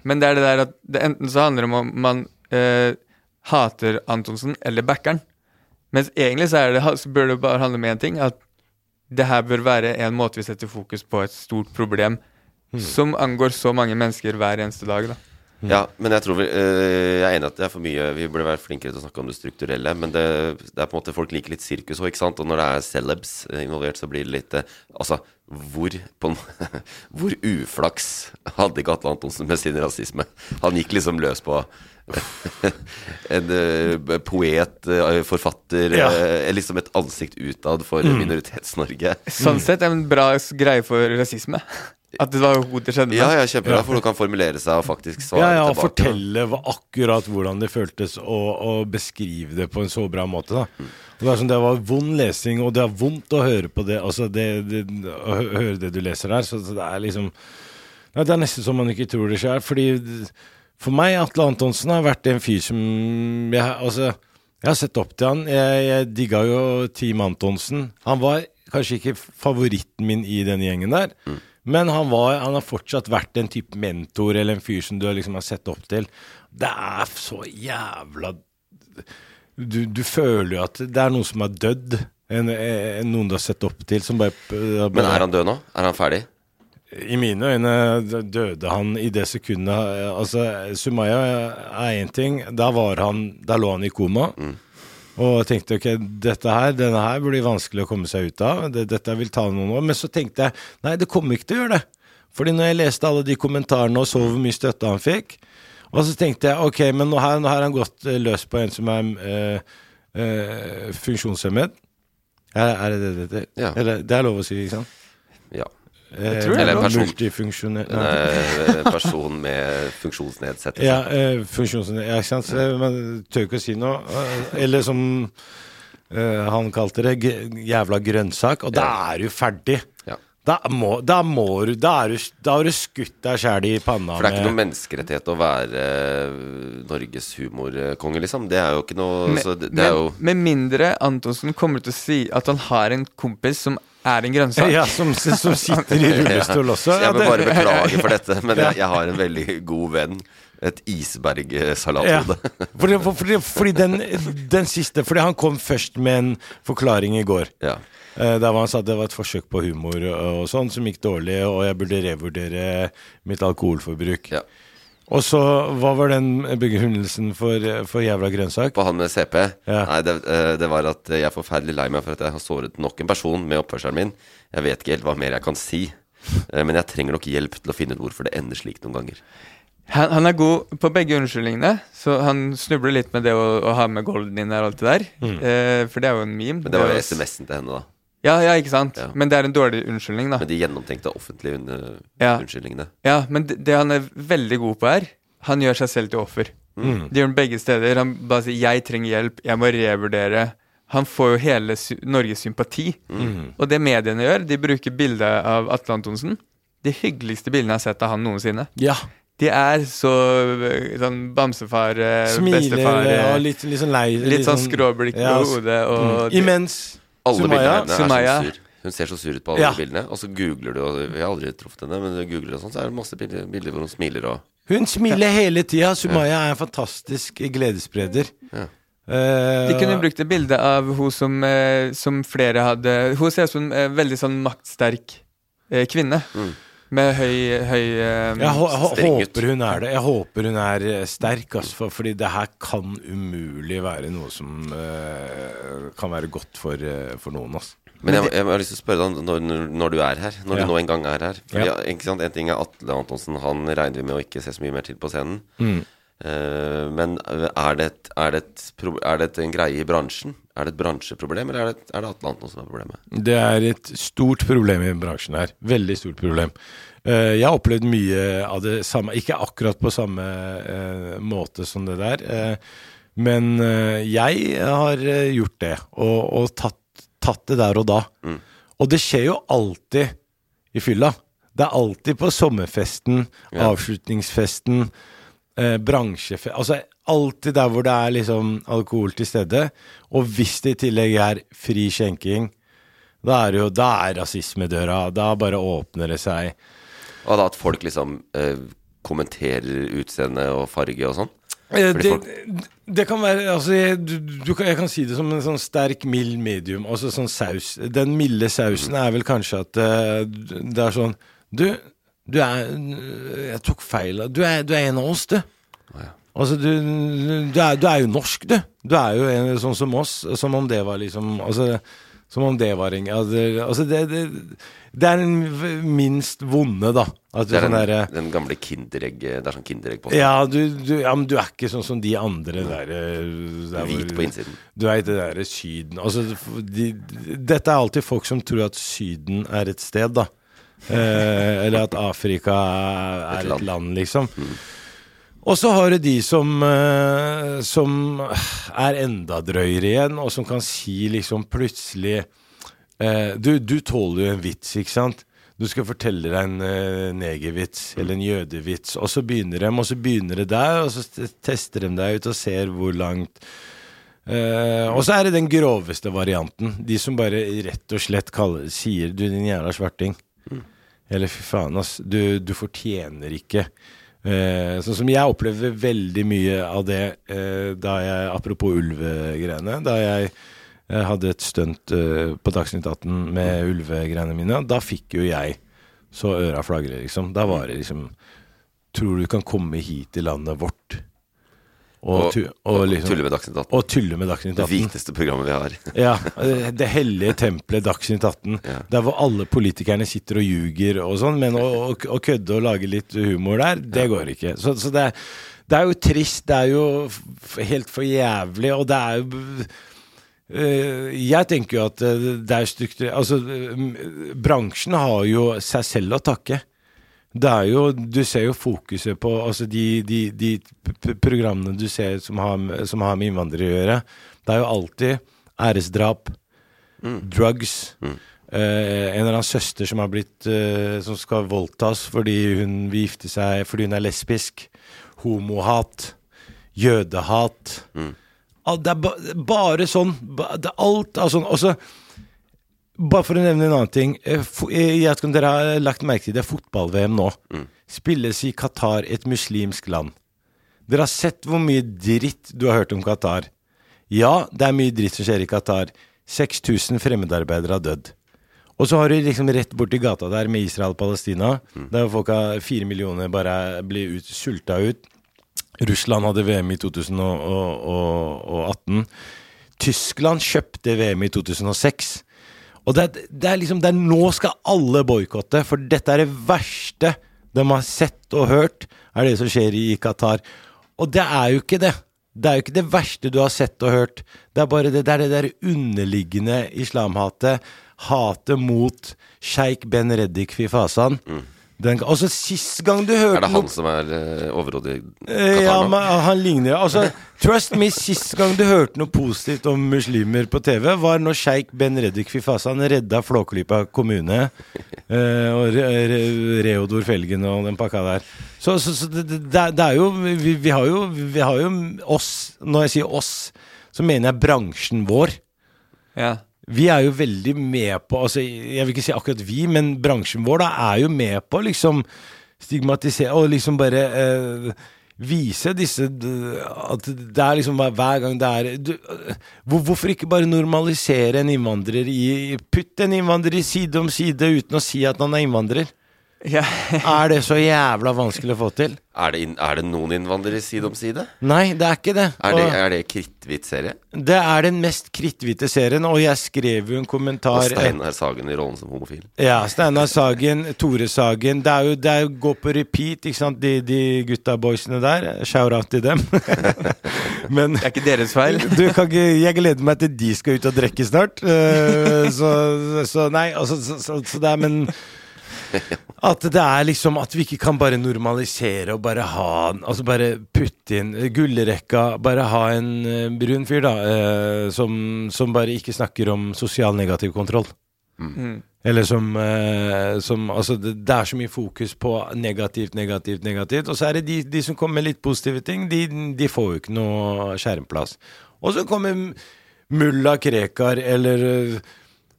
Men det er det der at det enten så handler det om om man eh, hater Antonsen eller backeren. Mens egentlig så, er det, så bør det bare handle om én ting. At det her bør være en måte vi setter fokus på et stort problem som angår så mange mennesker hver eneste dag. da. Ja, men jeg tror vi, øh, Jeg er enig at det er for mye Vi burde være flinkere til å snakke om det strukturelle. Men det, det er på en måte folk liker litt sirkus òg, ikke sant. Og når det er celebs eh, involvert, så blir det litt eh, Altså, hvor på Hvor uflaks hadde ikke Atle Antonsen med sin rasisme? Han gikk liksom løs på en eh, poet, eh, forfatter, Ja. eh, liksom et ansikt utad for Minoritets-Norge. Sånn sett en bra greie for rasisme. At det var hodet skjedde. Ja, ja, kjempebra, for du kan formulere seg og faktisk svare Ja, ja, og tilbake. fortelle hva, akkurat hvordan det føltes, og, og beskrive det på en så bra måte. da Det var, sånn, det var vond lesing, og det er vondt å høre på det Altså det, det, Å høre det du leser der. Så, så det er liksom ja, Det er nesten som man ikke tror det sjøl. Fordi for meg, Atle Antonsen har vært en fyr som jeg, altså, jeg har sett opp til han. Jeg, jeg digga jo Team Antonsen. Han var kanskje ikke favoritten min i den gjengen der. Men han, var, han har fortsatt vært en type mentor eller en fyr som du liksom har sett opp til. Det er så jævla Du, du føler jo at det er noen som har dødd. En, en, noen du har sett opp til, som bare, Men er han død nå? Er han ferdig? I mine øyne døde han i det sekundet Altså, Sumaya er én ting. Var han Da lå han i koma. Og jeg tenkte ok, dette her, denne her blir vanskelig å komme seg ut av. Dette vil ta noen år. Men så tenkte jeg nei, det kommer ikke til å gjøre det. Fordi når jeg leste alle de kommentarene og så hvor mye støtte han fikk, og så tenkte jeg ok, men nå har, nå har han gått eh, løs på en som er øh, øh, funksjonshemmet. Er, er det det det heter? Ja. Eller, det er lov å si, ikke sant? Ja. Er Eller en person. Multifunksjonell eh, person med funksjonsnedsettelse. Ja, eh, funksjonsnedsettelse. Ja, sant. Tør ikke å si noe. Eller som eh, han kalte det, jævla grønnsak. Og da er du ferdig. Ja. Da må, da må du Da, er du, da har du skutt deg sjæl i panna. For det er ikke noe menneskerettighet å være eh, Norges humorkonge, liksom. Det er jo ikke noe Men, så det, det er jo med mindre Antonsen kommer til å si at han har en kompis som er en grønnsak. Ja, som, som sitter i rullestol også. Ja, jeg Ja, må bare beklage for dette, men jeg, jeg har en veldig god venn. Et Ja. isbergsalathode. Fordi, fordi, fordi den, den siste Fordi han kom først med en forklaring i går. Ja. Eh, Der var han sa at det var et forsøk på humor og sånn som gikk dårlig, og jeg burde revurdere mitt alkoholforbruk. Ja. Og så, hva var den begrunnelsen for, for jævla grønnsak? På han med CP? Ja. Nei, det, eh, det var at jeg er forferdelig lei meg for at jeg har såret nok en person med oppførselen min. Jeg vet ikke helt hva mer jeg kan si. Eh, Men jeg trenger nok hjelp til å finne ut hvorfor det ender slik noen ganger. Han, han er god på begge unnskyldningene, så han snubler litt med det å, å ha med golden din og alt det der. Eh, for det er jo en meme. Mm. Men det var jo SMS-en til henne, da. Ja, ja, ikke sant? Ja. Men det er en dårlig unnskyldning, da. Men de gjennomtenkte offentlige un Ja. unnskyldningene. Ja, men det, det han er veldig god på her, han gjør seg selv til offer. Mm. Det gjør han begge steder. Han bare sier 'jeg trenger hjelp, jeg må revurdere'. Han får jo hele sy Norges sympati. Mm. Og det mediene gjør, de bruker bildet av Atle Antonsen. De hyggeligste bildene jeg har sett av han noensinne. Ja. De er så øh, sånn bamsefar, øh, Smiler bestefar Smiler og litt, litt sånn lei Litt sånn skråblikk på ja, hodet og mm. Imens Alle Sumaya- bildene hennes er sånn sur. Hun ser så sur ut på alle Ja. bildene. Og så googler du, og vi har aldri truffet henne, men du googler og sånn, så er det masse bilder, bilder hvor hun smiler og Hun smiler hele tida. Sumaya er en fantastisk gledesspreder. Ja. Eh, De kunne brukt et bilde av hun som, eh, som flere hadde Hun ser ut som en eh, veldig sånn maktsterk eh, kvinne. Med høy, høy um, Jeg håper hun er det. Jeg håper hun er eh, sterk, altså, for, fordi det her kan umulig være noe som uh, kan være godt for, uh, for noen. Altså. Men jeg, jeg har lyst til å spørre deg når, når- når du er her, når Ja. du nå en gang er her. Fordi, Ja. ja, ikke sant? En ting er Atle Antonsen, han regner vi med å ikke se så mye mer til på scenen. Mm. Eh, men er det, et, er, det et, er det en greie i bransjen? Er det et bransjeproblem, eller er det, er det Atle som er problemet? Det er et stort problem i bransjen her. Veldig stort problem. Eh, jeg har opplevd mye av det samme, ikke akkurat på samme eh, måte som det der. men jeg har gjort det, og, og tatt, tatt det der og da. Og det skjer jo alltid i fylla. Det er alltid på sommerfesten, Ja. avslutningsfesten, eh, bransjefest Altså alltid der hvor det er liksom alkohol til stede. Og hvis det i tillegg er fri skjenking, da er det jo Da er rasismedøra. Da bare åpner det seg. Og da at folk liksom eh, kommenterer utseende og farge og sånn. Eh, Det, det kan være Altså, jeg, du, du jeg kan si det som en sånn sterk, mild medium. Altså sånn saus. Den milde sausen er vel kanskje at uh, det er sånn Du, du er Jeg tok feil. Du er, du er en av oss, du. ja. Altså, du, du, er, du er jo norsk, du. Du er jo en, sånn som oss. Som om det var liksom Altså, som om det var en Altså, altså det, det, det er den minst vonde, da. Du Det er sånn den, derre den gamle Kinderegg Det er sånn Kinderegg på ja, du, du, ja, men du er ikke sånn som de andre der, eh, der Hvit på innsiden. Du er ikke det derre Syden Altså, de, dette er alltid folk som tror at Syden er et sted, da. Eh, eller at Afrika er, Et land. et land, liksom. Og så har du de som, eh, som er enda drøyere igjen, og som kan si liksom plutselig eh, du, du tåler jo en vits, ikke sant? Du skal fortelle deg en eh, negervits eller en jødevits, og så begynner de, og så begynner det der, og så tester de deg ut og ser hvor langt uh, og så er det den groveste varianten. De som bare rett og slett kaller, sier 'du, din jævla svarting'. Eller 'fy faen, ass, du, du fortjener ikke'. Eh, sånn som jeg opplever veldig mye av det eh, da jeg Apropos ulvegreiene. Da jeg eh, hadde et stunt eh, på Dagsnytt 18 med ulvegreiene mine, da fikk jo jeg så øra flagrer, liksom. Da var det liksom Tror du kan komme hit til landet vårt? Og, Og, og, liksom, og tulle med Dagsnytt 18. og tulle med Dagsnytt Det 18. hviteste programmet vi har. Ja, eh, Det hellige tempelet Dagsnytt 18. Ja. Der hvor alle politikerne sitter og ljuger og sånn, men å, å, kødde og lage litt humor der, det går ikke. Så, så det, det er jo trist, det er jo helt for jævlig, og det er jo eh, jeg tenker jo at eh, det er struktur... Altså, bransjen har jo seg selv å takke. Det er jo, Du ser jo fokuset på altså de, de, de programmene du ser som har, som har med innvandrere å gjøre. Det er jo alltid æresdrap, drugs eh, En eller annen søster som har blitt eh, Som skal voldtas fordi hun vil gifte seg fordi hun er lesbisk. Homohat. Jødehat. Al- Det er ba, bare sånn. Er alt av sånn. Og så bare for å nevne en annen ting. eh, eh, Jeg vet ikke om dere har lagt merke til det. er Fotball-VM nå spilles i Qatar, et muslimsk land. Dere har sett hvor mye dritt du har hørt om Qatar. Ja, det er mye dritt som skjer i Qatar. 6000 fremmedarbeidere har dødd. Og så har du liksom rett borti gata der med Israel og Palestina, der folk har fire millioner bare blir ut, sulta ut. Russland hadde VM i 2018. Tyskland kjøpte VM i 2006. Og det, er- det er liksom det er Nå skal alle boikotte, for dette er det verste de har sett og hørt, er det som skjer i Qatar. Og det er jo ikke det. Det er jo ikke det verste du har sett og hørt. Det er bare det, det, er det der underliggende islamhatet. Hatet mot sjeik Ben Reddik Fifasan. Den, altså Sist gang du hørte Er det noe han som er uh, overhodet i Qatar Ja, nå? men han ligner Altså, trust me, sist gang du hørte noe positivt om muslimer på TV, var når sjeik Ben Reddik Fifasan redda Flåklypa kommune eh, og Re Re Reodor Felgen og den pakka der. Så, så, så det, det, det er jo vi, vi har jo Vi har jo oss Når jeg sier oss, så mener jeg bransjen vår. Ja. Vi er jo veldig med på altså Jeg vil ikke si akkurat vi, men bransjen vår da er jo med på å liksom stigmatisere og liksom bare eh, vise disse At det er liksom hver- gang det er du, eh, hvor, Hvorfor ikke bare normalisere en innvandrer i Putt en innvandrer i side om side uten å si at han er innvandrer. Ja. Er det så jævla vanskelig å få til? Er det, er det noen innvandrere side om side? Nei, det er ikke det. Er det, er det kritthvit serie? det er den mest kritthvite serien, og jeg skrev jo en kommentar Og Steinar Sagen i rollen som homofil? Ja, Steinar Sagen, Tore Sagen. Det er jo det er jo gå på repeat, ikke sant, de, de gutta boysene der. Shout-out til dem. Men Det er ikke deres feil. du kan ikke, jeg gleder meg til de skal ut og drikke snart. Uh, så, så nei, altså så, så, så det er Men at det er liksom At vi ikke kan bare normalisere og bare ha Altså bare putte inn gullrekka. Bare ha en eh, brun fyr, da, eh, som, som bare ikke snakker om sosial negativ kontroll. Eller som, eh, som Altså, det, det er så mye fokus på negativt, negativt, negativt. Og så er det de, de som kommer med litt positive ting, de, de får jo ikke noe skjermplass. Og så kommer mulla Krekar eller eh,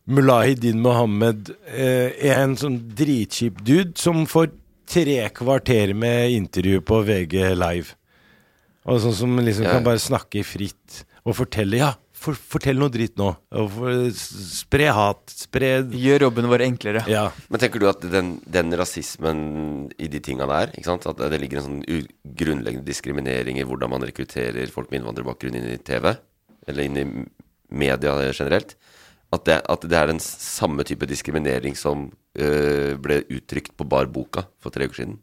Mulahidin Mohammed, eh, en sånn dritkjip dude som får tre kvarter med intervju på VG Live. Og sånn som liksom Ja. kan bare snakke fritt og fortelle Ja, for, fortell noe dritt nå. Og for, spre hat. Spre Gjør jobben vår enklere. Ja. Men tenker du at den, den rasismen i de tinga der, ikke sant? at det ligger en sånn u grunnleggende diskriminering i hvordan man rekrutterer folk med innvandrerbakgrunn inn i TV, eller inn i media generelt, at det, at det er den samme type diskriminering som uh, ble uttrykt på Bar Boka for tre uker siden?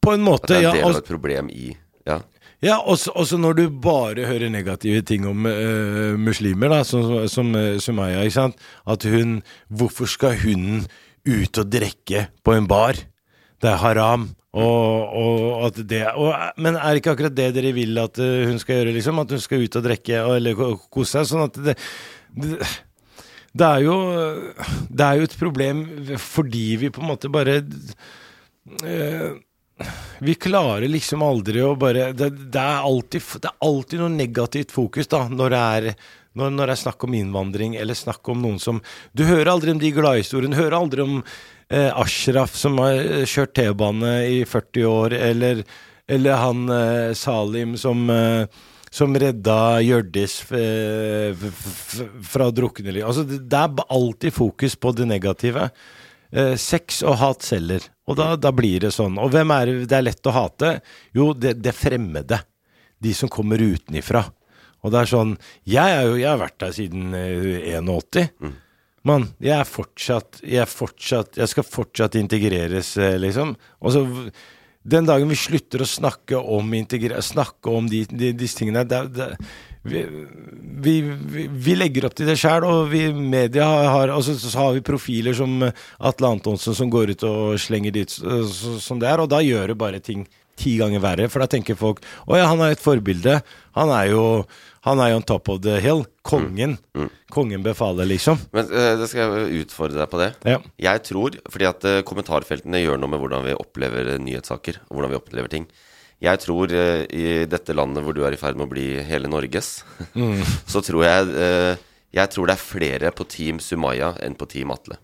På en At måte, det er ja. en del Og, av et problem i Ja. ja også, også når du bare hører negative ting om uh, muslimer, da, som, som eh, Sumaya, ikke sant. At hun Hvorfor skal hun ut og drikke på en bar? Det er haram. Og, og at det og, Men er det ikke akkurat det dere vil at hun skal gjøre, liksom? At hun skal ut og drikke eller kose seg? Sånn at det, det det er jo Det er jo et problem fordi vi på en måte bare øh, vi klarer liksom aldri å bare Det, det, er, alltid, det er alltid noe negativt fokus da når det er når, når det er snakk om innvandring, eller snakk om noen som Du hører aldri om de gladhistoriene. Du hører aldri om eh, Ashraf som har eh, kjørt T-bane i 40 år, eller, eller han eh, Salim som eh, som redda Hjørdis eh, fra å drukne. liv. Altså, det, er alltid fokus på det negative. Eh, sex og hat selger, og da, da blir det sånn. Og hvem er det det er lett å hate? Jo, det, det fremmede. De som kommer utenifra. Og det er sånn Jeg, er jo, jeg har vært her siden eh, 81. Mann, jeg er fortsatt Jeg er fortsatt Jeg skal fortsatt integreres, liksom. Og så den dagen vi slutter å snakke om snakke om de, de, disse tingene det, det, vi, vi, vi, legger opp til det sjøl, og vi media har Og så, så har vi profiler som Atle Antonsen som går ut og slenger dit som det er, og da gjør det bare ting ti ganger verre, for da tenker folk Å ja, han er et forbilde. Han er jo han er jo on top of the hill. Kongen. Kongen befaler, liksom. Men uh, det skal jeg utfordre deg på det. Ja. Jeg tror, fordi at uh, kommentarfeltene gjør noe med hvordan vi opplever øh, nyhetssaker, og hvordan vi opplever ting. Jeg tror øh, i dette landet hvor du er i ferd med å bli hele Norges, så tror jeg Jeg tror det er flere på Team Sumaya enn på Team Atle.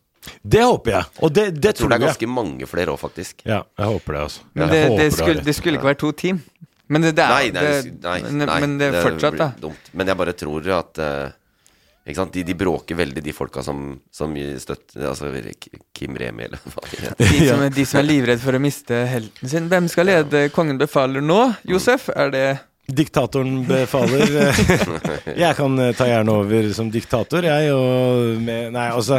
Det håper jeg. Og det, det Jeg tror tror det er jeg. ganske mange flere òg, faktisk. Ja, jeg håper det, altså. Men det, det, skulle, det skulle ikke være to team. Men det, det er Nei, nei, nei, men, nei, men det er fortsatt, blir da. Dumt. Men jeg bare tror at uh, ikke sant? De, de bråker veldig, de folka som, som støtter Altså Kim Remi, eller hva det heter. De som, er, de som er livredd for å miste helten sin. Hvem skal lede Kongen befaler nå, Josef? Er det Diktatoren befaler. jeg kan eh, ta gjerne over som diktator, jeg, og med Nei, altså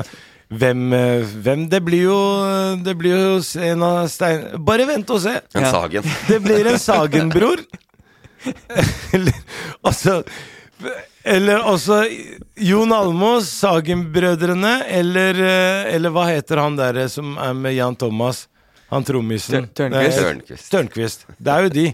hvem, eh, hvem Det blir jo Det blir jo en av stein... Bare vent og se! En Ja. Sagen. Det blir en Sagen-bror. eller altså Eller også Jon Almås, Sagen-brødrene, eller, eh, eller hva heter han der eh, som er med Jan Thomas? Han trommisen. Tør- Tørnquist. Tørnquist. Tørnquist. Det er jo de.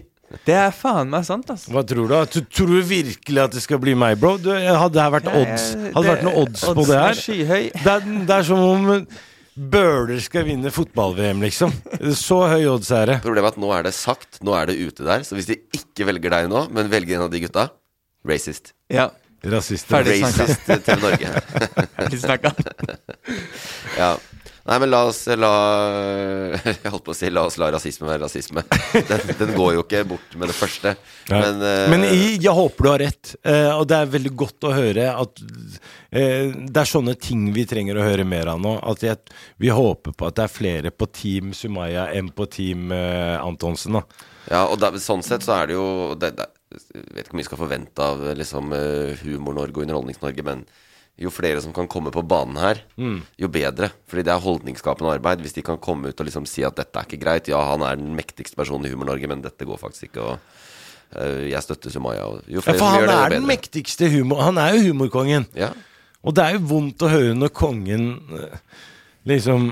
Det er faen meg sant, altså. Hva tror du? da? Tu- Tror du virkelig at det skal bli meg, bro? Du, hadde det vært odds Hadde det vært noen odds på det er her? Skyhøy. Det er, det er som om Bøhler skal vinne fotball-VM, liksom. Så høy odds er det. Problemet er at nå er det sagt, nå er det ute der. Så hvis de ikke velger deg nå, men velger en av de gutta racist. Ja. Rasister. Ferdig snakka. Racist til Norge. Ferdig snakka. Ja. Nei, men la oss la Jeg holdt på å si la oss la rasisme være rasisme. Den, den går jo ikke bort med det første. Nei. Men, uh, Men i- jeg håper du har rett, uh, og det er veldig godt å høre at uh, det er sånne ting vi trenger å høre mer av nå. At jeg, vi håper på at det er flere på Team Sumaya enn på Team Antonsen. da Ja, og da, sånn sett så er det jo det, det, Jeg vet ikke hvor mye vi skal forvente av liksom Humor-Norge og Underholdnings-Norge, men jo flere som kan komme på banen her, jo bedre. Fordi det er holdningsskapende arbeid. Hvis de kan komme ut og liksom si at dette er ikke greit. Ja, han er den mektigste personen i Humor-Norge, men dette går faktisk ikke. Og uh, jeg støtter Sumaya. Jo Ja, flere for som han gjør det, jo er den mektigste humor... Han er jo humorkongen. Ja. Og det er jo vondt å høre når kongen eh, liksom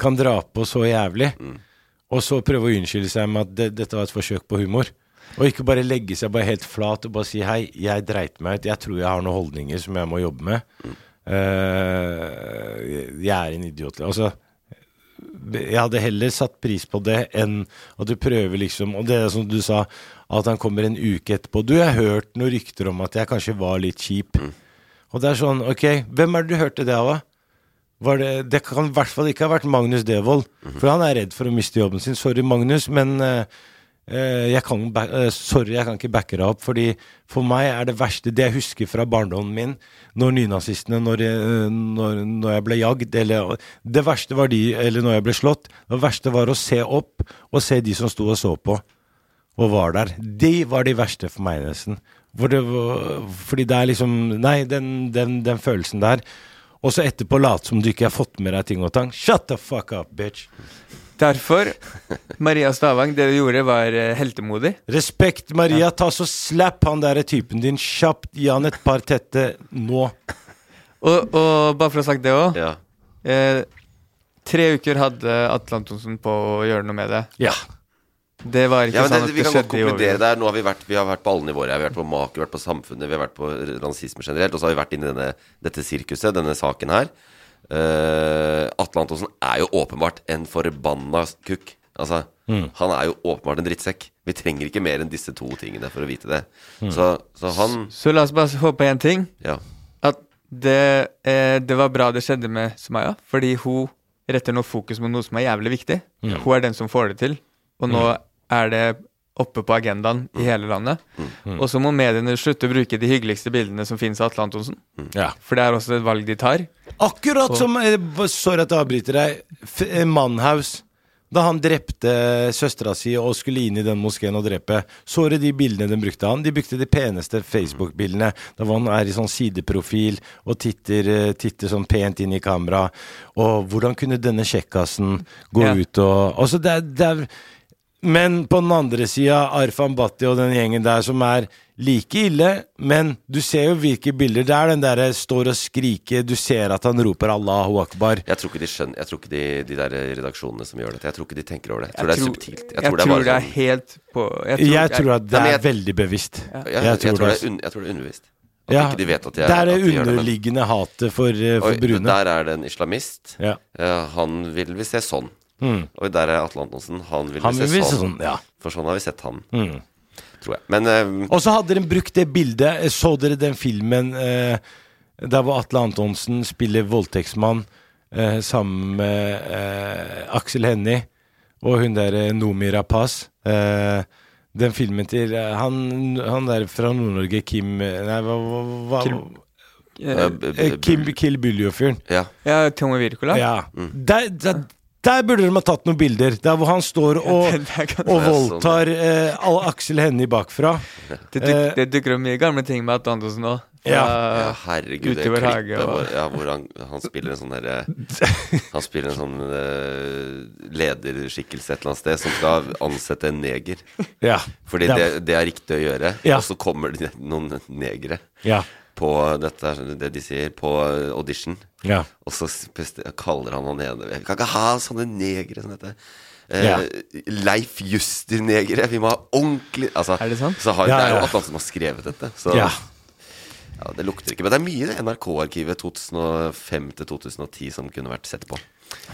kan dra på så jævlig, og så prøve å unnskylde seg med at det, dette var et forsøk på humor. Og ikke bare legge seg bare helt flat og bare si hei, jeg dreit meg ut, jeg tror jeg har noen holdninger som jeg må jobbe med. eh, jeg er en idiot. Altså, jeg hadde heller satt pris på det enn at du prøver liksom Og det er som du sa, at han kommer en uke etterpå. Du, jeg har hørt noen rykter om at jeg kanskje var litt kjip. Og det er sånn, ok, hvem er det du hørte det av? Var det, det kan i hvert fall ikke ha vært Magnus Devold, for han er redd for å miste jobben sin. Sorry, Magnus, men eh, jeg kan, eh, sorry, jeg kan ikke backe deg opp. Fordi for meg er det verste Det jeg husker fra barndommen min, når nynazistene Når, jeg- når, når jeg ble jagd eller, Det verste var de Eller når jeg ble slått. Det verste var å se opp og se de som sto og så på og var der. De var de verste for meg, nesten. For det, fordi det er liksom Nei, den, den, den følelsen der. Og så etterpå late som du ikke har fått med deg ting og tang. Shut the fuck up, bitch. Derfor, Maria Stavang, det du gjorde, var eh, heltemodig. Respekt, Maria. Ta så slapp han der typen din kjapt. Gi han et par tette nå. Og, og bare for å ha sagt det òg Ja. eh, Tre uker hadde Atle Antonsen på å gjøre noe med det. Ja. Det var ikke Ja, men sånn det, at Vi det kan godt skjedde i konkludere der. Nå har vi vært, vi har vært på alle nivåer. her. Vi har vært på mak, vi har vært på samfunnet, vi har vært på rasisme generelt. Og så har vi vært inne i denne, dette sirkuset, denne saken her. Eh, Atle Antonsen er jo åpenbart en forbanna kukk. Altså, Han er jo åpenbart en drittsekk. Vi trenger ikke mer enn disse to tingene for å vite det. Så, så han Så la oss bare håpe én ting. Ja. At det, eh, det var bra det skjedde med Sumaya, fordi hun retter nå fokus mot noe som er jævlig viktig. Hun er den som får det til, og nå er det oppe på agendaen i hele landet. Og så må mediene slutte å bruke de hyggeligste bildene som finnes av Atle Antonsen. ja. For det er også et valg de tar. Akkurat som eh, Sorry at jeg avbryter deg. F eh, Mannhaus. Da han drepte søstera si og skulle inn i den moskeen og drepe, så du de bildene de brukte av han? De brukte de peneste Facebook-bildene. Da var han er i sånn sideprofil og titter, eh, titter sånn pent inn i kamera. Og hvordan kunne denne kjekkasen gå Ja. ut og Altså, det er, det er Men på den andre sida, Arfan Bhatti og den gjengen der som er like ille, men du ser jo hvilke bilder. Det er den derre står og skriker, du ser at han roper 'Allahu akbar'. Jeg tror ikke de skjønner Jeg tror ikke de, de der redaksjonene som gjør dette, jeg tror ikke de tenker over det. Jeg tror det er subtilt. Jeg tror, det, er sånn- helt på Jeg tror at det er jeg- veldig bevisst. ja, jeg, tror det det er un, jeg tror det er underbevisst. At ja, ikke de vet at de, Det er det at de gjør det, men- underliggende hatet for, eh, for Oi, brune. Der er det en islamist. Ja. Ja, han vil vi se sånn. Mm. Og der er Atle Antonsen. Han vil Han vi se vil se sånn. sånn, ja. For sånn har vi sett han, Mm. tror jeg. Men uh, Og så hadde de brukt det bildet. Så dere den filmen uh, der hvor Atle Antonsen spiller voldtektsmann uh, sammen med eh, Aksel Hennie og hun der Nomi Rapaz? Eh, den filmen til eh, han, han der fra Nord-Norge, Kim eh, Nei, hva, hva, hva Kim- eh, eh, eh, Kim Kill Buljo-fyren. Ja. Ja, Tomo Wirkola. Ja. Der, der, der burde de ha tatt noen bilder. Der hvor han står og, og sånn. voldtar eh, Aksel Hennie bakfra. Det, duk, Eh, det dukker opp mye gamle ting med Atte Antonsen òg. Ja. ja, herregud, det klippet hage og- hvor, ja, hvor han, han spiller en sånn derre Han spiller en sånn uh, lederskikkelse et eller annet sted som skal ansette en neger. Ja. Fordi Ja. det, det er riktig å gjøre. Ja. Og så kommer det noen negere Ja. På dette, det de sier, på audition. Ja. Og så kaller han han ene Vi kan ikke ha sånne negere som dette. Eh, Leif Juster-negere. Vi må ha ordentlig altså, Er det sant? Så har, Ja, Det er jo ja. Atle som har skrevet dette. Så Ja. ja, det lukter ikke. Men det er mye i NRK-arkivet 2005 2010 som kunne vært sett på.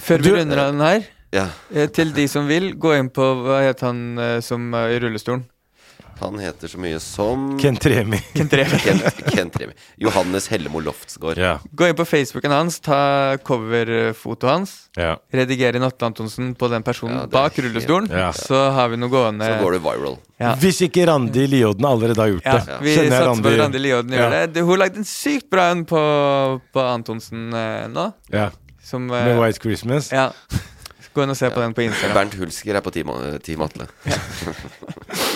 Før vi Du- runder av den her, Ja, eh, til de som vil, gå inn på Hva het han eh, som er i rullestolen? Han heter så mye som Kent Remi. Kent Remi. Kent, Kent Remi. Johannes Hellemo Loftsgård. Ja. Gå inn på Facebooken hans, ta coverfotoet hans. Ja. Redigere inn Atle Antonsen på den personen Ja, bak rullestolen. Ja. Så har vi noe gående. Så går det viral. Ja. Hvis ikke Randi Lioden allerede har gjort Ja, det. vi Kjenner satser på at Randi Lioden gjør Ja. det. det. Hun lagde en sykt bra en på, på Antonsen eh, nå. Ja. Som eh, Med White Christmas. Ja. Gå inn og se på den på Instagram. Bernt Hulsker er på Team, team Atle.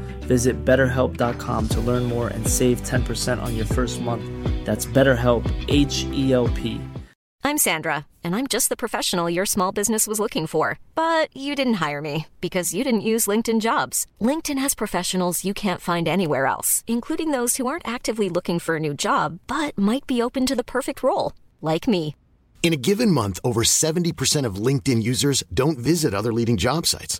Visit betterhelp.com to learn more and save 10% on your first month. That's BetterHelp, H E L P. I'm Sandra, and I'm just the professional your small business was looking for. But you didn't hire me because you didn't use LinkedIn jobs. LinkedIn has professionals you can't find anywhere else, including those who aren't actively looking for a new job but might be open to the perfect role, like me. In a given month, over 70% of LinkedIn users don't visit other leading job sites.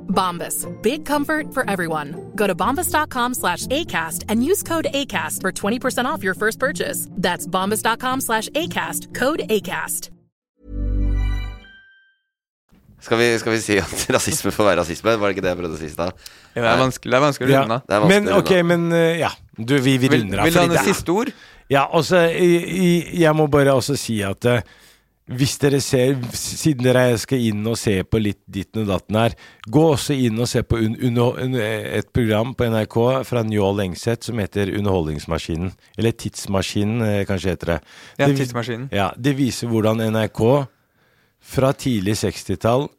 Bombas. Big comfort for everyone. Go to bombas.com slash ACAST and use code ACAST for 20% off your first purchase. That's bombas.com slash ACAST. Code ACAST. Skal vi, skal vi si at rasisme får være rasisme? Var det ikke det jeg prøvde å si i stad? Det er vanskelig, det er vanskelig å runde av. Men ok, men eh, ja. Du, vi, vi Vil, runder av. vil du ha fordi noe det er- siste ord? Ja, altså, i- i- jeg må bare også si at eh, hvis dere ser, siden dere skal inn og se på litt ditten og datten her, gå også inn og se på un, un, un, et program på NRK fra Njål Engseth som heter Underholdningsmaskinen. Eller Tidsmaskinen, eh, kanskje heter det. Ja, det, Tidsmaskinen. Ja, det viser hvordan NRK fra tidlig 60-tall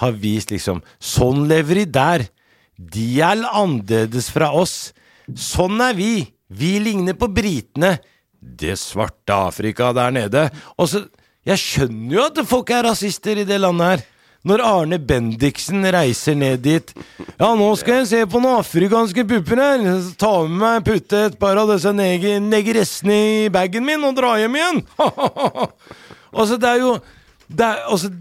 har vist liksom Sånn lever de der. De er annerledes fra oss. Sånn er vi. Vi ligner på britene. Det svarte Afrika der nede. Og så Jeg skjønner jo at folk er rasister i det landet her. Når Arne Bendiksen reiser ned dit Ja, nå skal jeg se på noen afrikanske pupper her. Ta med meg, putte et par av disse neg negressene i bagen min og dra hjem igjen. altså, det er jo det er, altså,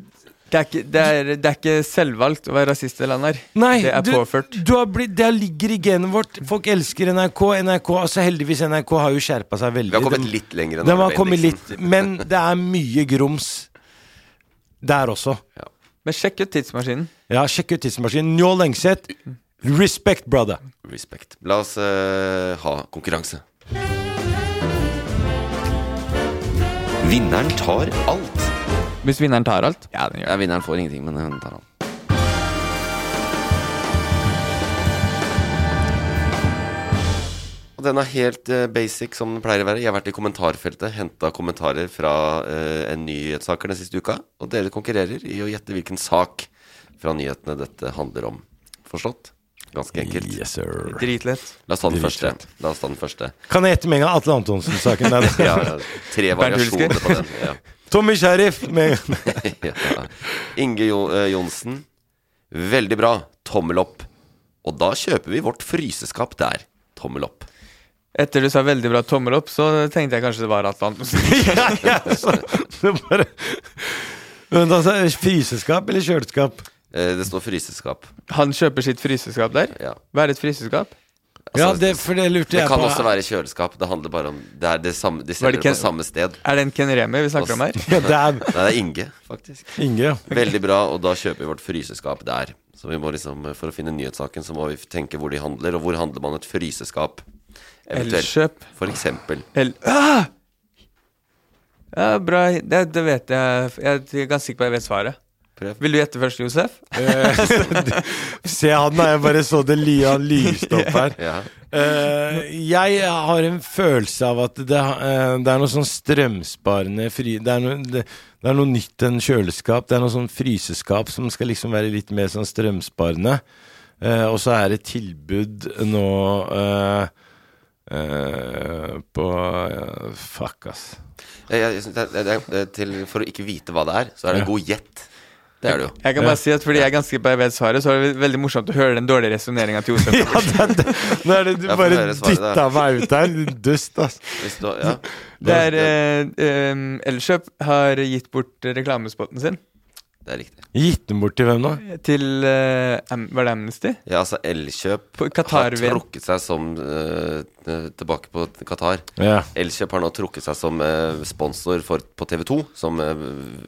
Det er, ikke, det, er, det er ikke selvvalgt å være rasist i landet her. Nei, det er du, påført. Du har blitt, det ligger i genet vårt. Folk elsker NRK. NRK altså Heldigvis NRK har jo skjerpa seg veldig. Vi har kommet litt lenger enn De har kommet litt, men det er mye grums der også. Men sjekk ut Tidsmaskinen. Ja, sjekk ut Tidsmaskinen. Njål Engseth. Respect, brother. Respect. La oss uh, ha konkurranse. Vinneren tar alt. Hvis vinneren tar alt? Ja, den gjør Ja, vinneren får ingenting, men hun tar alt. Den er helt eh, basic som den pleier å være. Jeg har vært i kommentarfeltet, henta kommentarer fra uh, en nyhetssaker den siste uka. Og dere konkurrerer i å gjette hvilken sak fra nyhetene dette handler om. Forstått? Ganske enkelt. Yes, sir. Dritlett. La oss ta den første. La oss ta den første. Kan jeg gjette med en gang Atle Antonsen-saken? Ja, ja, tre variasjoner på den. Ja. Tommy Sheriff med ja. Inge eh, Johnsen. Veldig bra. Tommel opp. Og da kjøper vi vårt fryseskap der. Tommel opp. Etter du sa veldig bra tommel opp, så tenkte jeg kanskje det var Antonsen. ja, ja, så, det bare Men altså, Fryseskap eller kjøleskap? Eh, det står fryseskap. Han kjøper sitt fryseskap der? Ja. Hva er et fryseskap? Ja, det, for det lurte jeg på. Det kan på. også være kjøleskap. Det handler bare om Det er det samme De Var det det på samme sted. Er det en Ken Remi vi snakker om her? Er Nei, det er Inge, faktisk. Inge. ja. Veldig bra, og da kjøper vi vårt fryseskap der. Så vi må liksom, For å finne nyhetssaken, så må vi tenke hvor de handler, og hvor handler man et fryseskap? Eventuelt. Elkjøp. For eksempel. El ah! Ja, bra. Det, det vet jeg. Jeg er ganske sikker på at jeg vet svaret. Prøv. Vil du gjette først, Josef? Eh, Se han da, jeg bare så det lia lyste opp her. Ja. Eh, jeg har en følelse av at det, uh, det er noe sånn strømsparende fri... Det er noe, det, det er noe nytt enn kjøleskap. Det er noe sånn fryseskap som skal liksom være litt mer sånn strømsparende. Uh, og så er det tilbud nå eh, eh, på eh, Fuck, ass. Jeg, jeg, synes det det det er til, for å ikke vite hva det er, så er det en Ja. god gjett. Det er det jo. Jeg kan bare si at Fordi jeg er ganske på jeg vet svaret, så er det veldig morsomt å høre den dårlige resonneringa til Josef. Ja, det, det. Nå er det du bare dytta meg ut der, din dust, ass. Hvis du, ja. Det er eh, um, Elkjøp har gitt bort reklamespotten sin Det er riktig. Gitt den bort til hvem da? til eh, Am Var det Amnesty? Ja, altså Elkjøp På har Qatar-VM. trukket seg som eh, eh, Tilbake på Qatar. Yeah. Elkjøp har nå trukket seg som eh, sponsor for, på TV2, som eh,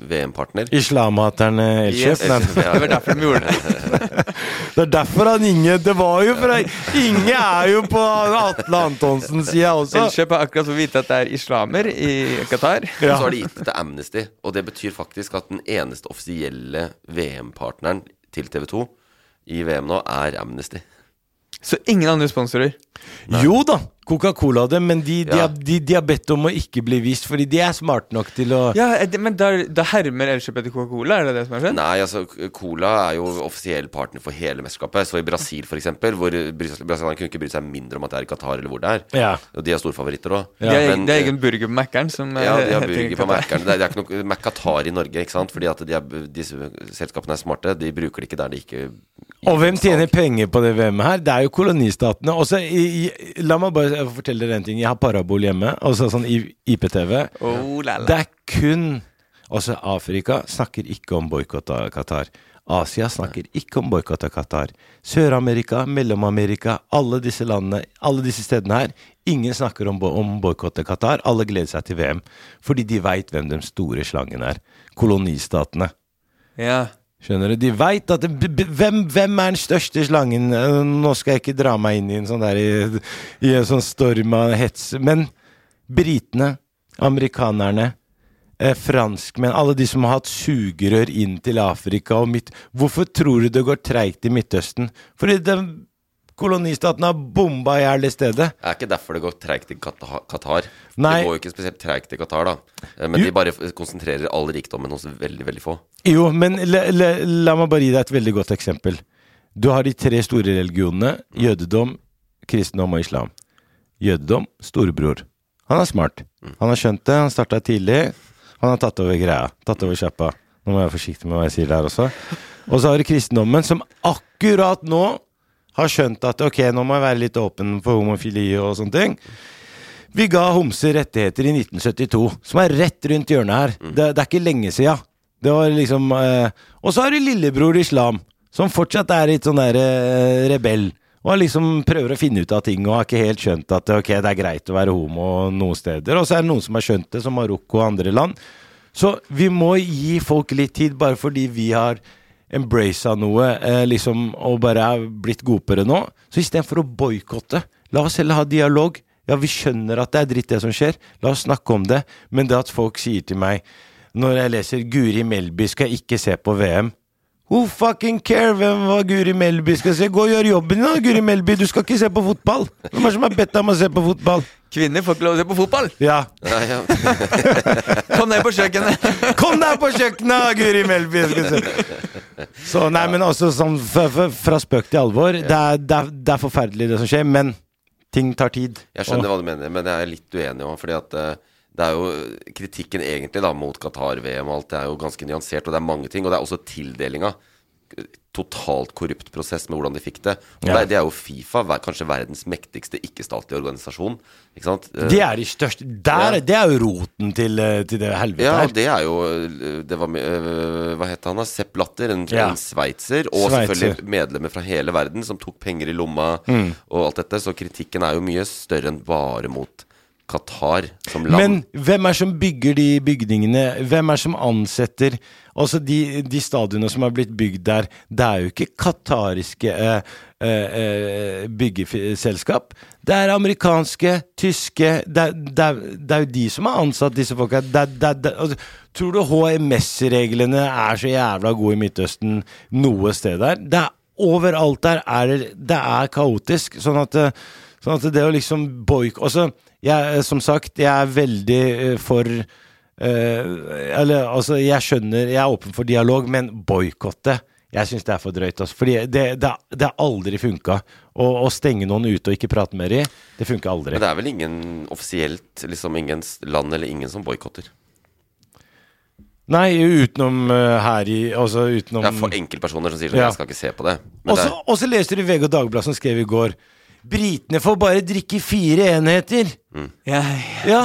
VM-partner. Islamhateren eh, Elkjøp. Yes. Det var derfor de gjorde det. Det er derfor han Inge Det var jo fra Inge er jo på Atle Antonsens side også. Elkjøp har akkurat fått vite at det er islamer i Qatar. Og så har de gitt det til Amnesty, og det betyr faktisk at den eneste offisielle VM-partneren til TV2 i VM nå er Amnesty. Så ingen andre sponsorer. Jo da, Coca-Cola hadde, men de, de, Ja. har, de, de har bedt om å ikke bli vist, fordi de er smarte nok til å Ja, er Men da, da hermer Elkjøp etter Coca-Cola? Er det det som har skjedd? Nei, altså Cola er jo offisiell partner for hele mesterskapet. Så i Brasil, eksempel, hvor Bras- Brasilianerne kunne ikke bry seg mindre om at det er i Qatar eller hvor det er. Ja. Og de er storfavoritter òg. De har, de har egen burger på Mækkern som Ja, de eh, har burger på. Mækkern. Det, er- det er ikke noe Mac-Qatar i Norge, ikke sant? Fordi at de er, disse selskapene er smarte. De bruker det ikke der de ikke Og hvem tjener penger på det VM-et her? Det er jo kolonistatene. Og så, i, i, la meg bare fortelle dere en ting. Jeg har parabol hjemme, altså sånn IPTV. Oh. Det er kun Også Afrika snakker ikke om boikott av Qatar. Asia snakker ikke om boikott av Qatar. Sør-Amerika, Mellom-Amerika, alle disse landene, alle disse stedene her. Ingen snakker om, om boikott av Qatar. Alle gleder seg til VM. Fordi de veit hvem de store slangen er. Kolonistatene. Ja. Skjønner du? De veit at det, hvem, hvem er den største slangen? Eh, Nå skal jeg ikke dra meg inn i en sånn der i, i en sånn storm av hets, men britene, amerikanerne, eh, franskmenn, alle de som har hatt sugerør inn til Afrika og midt Hvorfor tror du det går treigt i Midtøsten? Fordi den kolonistatene har bomba i hjel i stedet. Det er ikke derfor det går treigt i Qata- Qatar. Nei. Det går jo ikke spesielt treigt i Qatar, da. Eh, Men Jo. de bare konsentrerer all rikdommen hos veldig, veldig få. Jo, men la, la, la meg bare gi deg et veldig godt eksempel. Du har de tre store religionene. Jødedom, kristendom og islam. Jødedom, storebror. Han er smart. Han har skjønt det, han starta tidlig. Han har tatt over greia. Tatt over sjappa. Nå må jeg være forsiktig med hva jeg sier der også. Og så har du kristendommen, som akkurat nå har skjønt at ok, nå må jeg være litt åpen for homofili og sånne ting. Vi ga homser rettigheter i 1972, som er rett rundt hjørnet her. Det, det er ikke lenge sia. Det var liksom eh, Og så har du lillebror islam, som fortsatt er litt sånn der eh, rebell. Og liksom prøver å finne ut av ting og har ikke helt skjønt at ok, det er greit å være homo noen steder. Og så er det noen som har skjønt det, som Marokko og andre land. Så vi må gi folk litt tid, bare fordi vi har embracet noe eh, liksom, og bare er blitt det nå. Så istedenfor å boikotte, la oss heller ha dialog. Ja, vi skjønner at det er dritt det som skjer, la oss snakke om det. Men det at folk sier til meg, når jeg leser Guri Melby skal ikke se på VM Who fucking care hvem hva Guri Melby skal se? Gå og gjør jobben din da, Guri Melby. Du skal ikke se på fotball. Hvem er det som har bedt deg om å se på fotball? Kvinner får ikke lov å se på fotball! Ja. ja, ja. Kom ned på kjøkkenet! Kom deg på kjøkkenet, Guri Melby! skal se. Så nei, men også sånn fra, spøk til alvor. Det er, det, er, det er forferdelig det som skjer, men ting tar tid. Jeg skjønner hva du mener, men jeg er litt uenig òg. Fordi at eh, det er jo kritikken egentlig da mot Qatar-VM og alt, det er jo ganske nyansert. Og det er mange ting. Og det er også tildelinga. Totalt korrupt prosess med hvordan de fikk det. Og Ja. det, det er jo Fifa, kanskje verdens mektigste ikke-statlige organisasjon. Ikke sant? Eh, De er de største der, Ja. Det er jo roten til, eh, til det helvete Ja, her. Ja, det er jo eh, det var, Hva het han da? Sepp Latter, en, Ja. en sveitser. Og Sveitser. selvfølgelig medlemmer fra hele verden som tok penger i lomma Mm. og alt dette. Så kritikken er jo mye større enn bare mot Qatar som land. Men hvem er som bygger de bygningene? Hvem er som ansetter Altså de, de stadionene som har blitt bygd der, det er jo ikke qatariske eh, eh, eh, byggeselskap. Det er amerikanske, tyske det er, det, er, det er jo de som har ansatt disse folka. Er- er- altså, tror du HMS-reglene er så jævla gode i Midtøsten noe sted der? Det er Overalt der er det Det er kaotisk. Sånn at, eh, sånn at det å liksom boik... Også, jeg, som sagt, jeg er veldig eh, for uh, Eller altså, jeg skjønner Jeg er åpen for dialog, men boikotte jeg syns det er for drøyt. Altså, fordi det, det, det har aldri funka. Å, å stenge noen ute og ikke prate med dem, det funker aldri. Men det er vel ingen offisielt liksom ingen land eller ingen som boikotter? Nei, utenom uh, her i Altså utenom Det er for enkeltpersoner som sier sånn, Ja. jeg skal ikke se på det. Og så- Og så leste du VG og Dagbladet som skrev i går Britene får bare drikke fire enheter. Ja, Ja.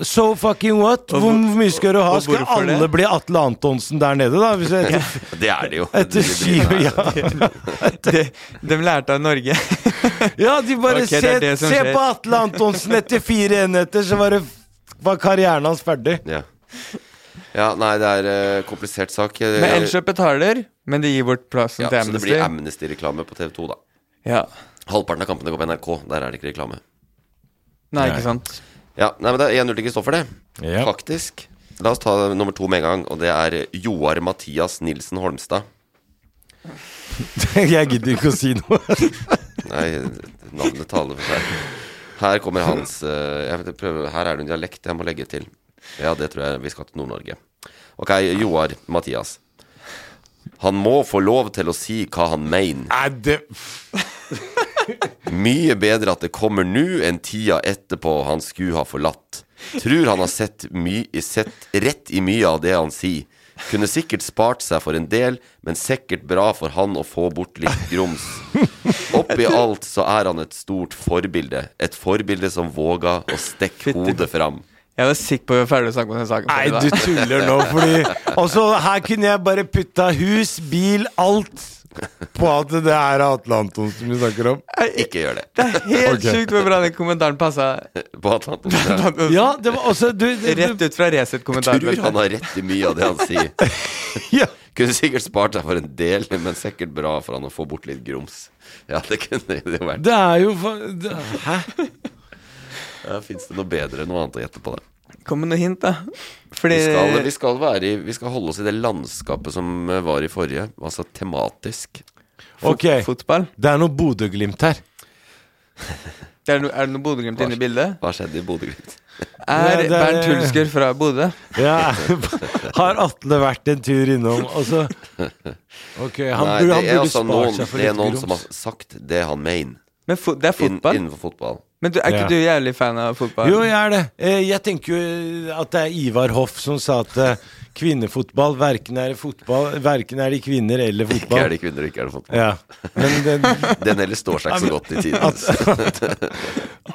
So fucking what? Hvor mye skal du ha? Skal alle det? bli Atle Antonsen der nede, da? Hvis jeg, er, det er det jo. etter De- de- syv de- ja. de, de lærte av Norge. ja, de bare Ok, det er se, det som se på Atle Antonsen etter fire enheter, så var, det, var karrieren hans ferdig. Ja. ja, nei, det er uh, komplisert sak. Men Elkjøp betaler, men de gir bort plassen ja, til Så det blir Amnesty-reklame på TV2, da. Ja. Halvparten av kampene går på NRK. Der er det ikke reklame. Nei, ikke sant. Ja, nei, men Det er 1-0 til Kristoffer, det. Ja. Faktisk. La oss ta nummer to med en gang, og det er Joar Mathias Nilsen Holmstad. Jeg gidder ikke å si noe. Nei, navnet taler for seg. Her kommer hans eh, jeg vet, prøver, Her er det en dialekt jeg må legge til. Ja, det tror jeg vi skal til Nord-Norge. Ok, Joar Mathias. Han må få lov til å si hva han mener. Nei, det Mye bedre at det kommer nå enn tida etterpå han skulle ha forlatt. Tror han har sett, my sett rett i mye av det han sier. Kunne sikkert spart seg for en del, men sikkert bra for han å få bort litt grums. Oppi alt så er han et stort forbilde. Et forbilde som våger å stikke hodet fram. Jeg var sikker på at vi var ferdig å snakke om den saken. Nei, du tuller nå, fordi Altså, her kunne jeg bare putta hus, bil, alt på at det er Atle Antonsen vi snakker om. Ikke gjør det. Det er helt okay. sjukt hvor bra den kommentaren passa. På Atlanten. Ja, det var også du, du, du, Rett ut fra Resett-kommentaren. Tror han har rett i mye av det han sier. ja. Kunne sikkert spart seg for en del, men sikkert bra for han å få bort litt grums. Ja, det kunne det jo vært. Det er jo for... det, Hæ? Ja, Fins det noe bedre enn noe annet å gjette på det? Kom med noen hint, da. Fordi Vi skal, vi, skal være i, vi skal holde oss i det landskapet som eh, var i forrige, altså tematisk. Ok, Fotball. det er noe Bodø-Glimt her. Er det, no, er det noe Bodø-Glimt inne i bildet? Hva skjedde i Bodø-Glimt? Er Ja, er- Bernt Hulsker fra Bodø? Ja, Har Atle vært en tur innom, Altså Ok, han Nei, burde, han burde altså spart noen, seg for det er noen noen som har sagt det han mener Men fo det er fotball? fotball. innenfor fotball. Men du, er ikke Ja. du jævlig fan av fotball? Jo, jeg er det. Eh, Jeg tenker jo at det er Ivar Hoff som sa at eh, kvinnefotball verken er fotball Verken er det kvinner eller fotball. Ikke er de det kvinner, ikke er det fotball. Ja. Men den, Den ellers står seg ikke så godt i tiden. at,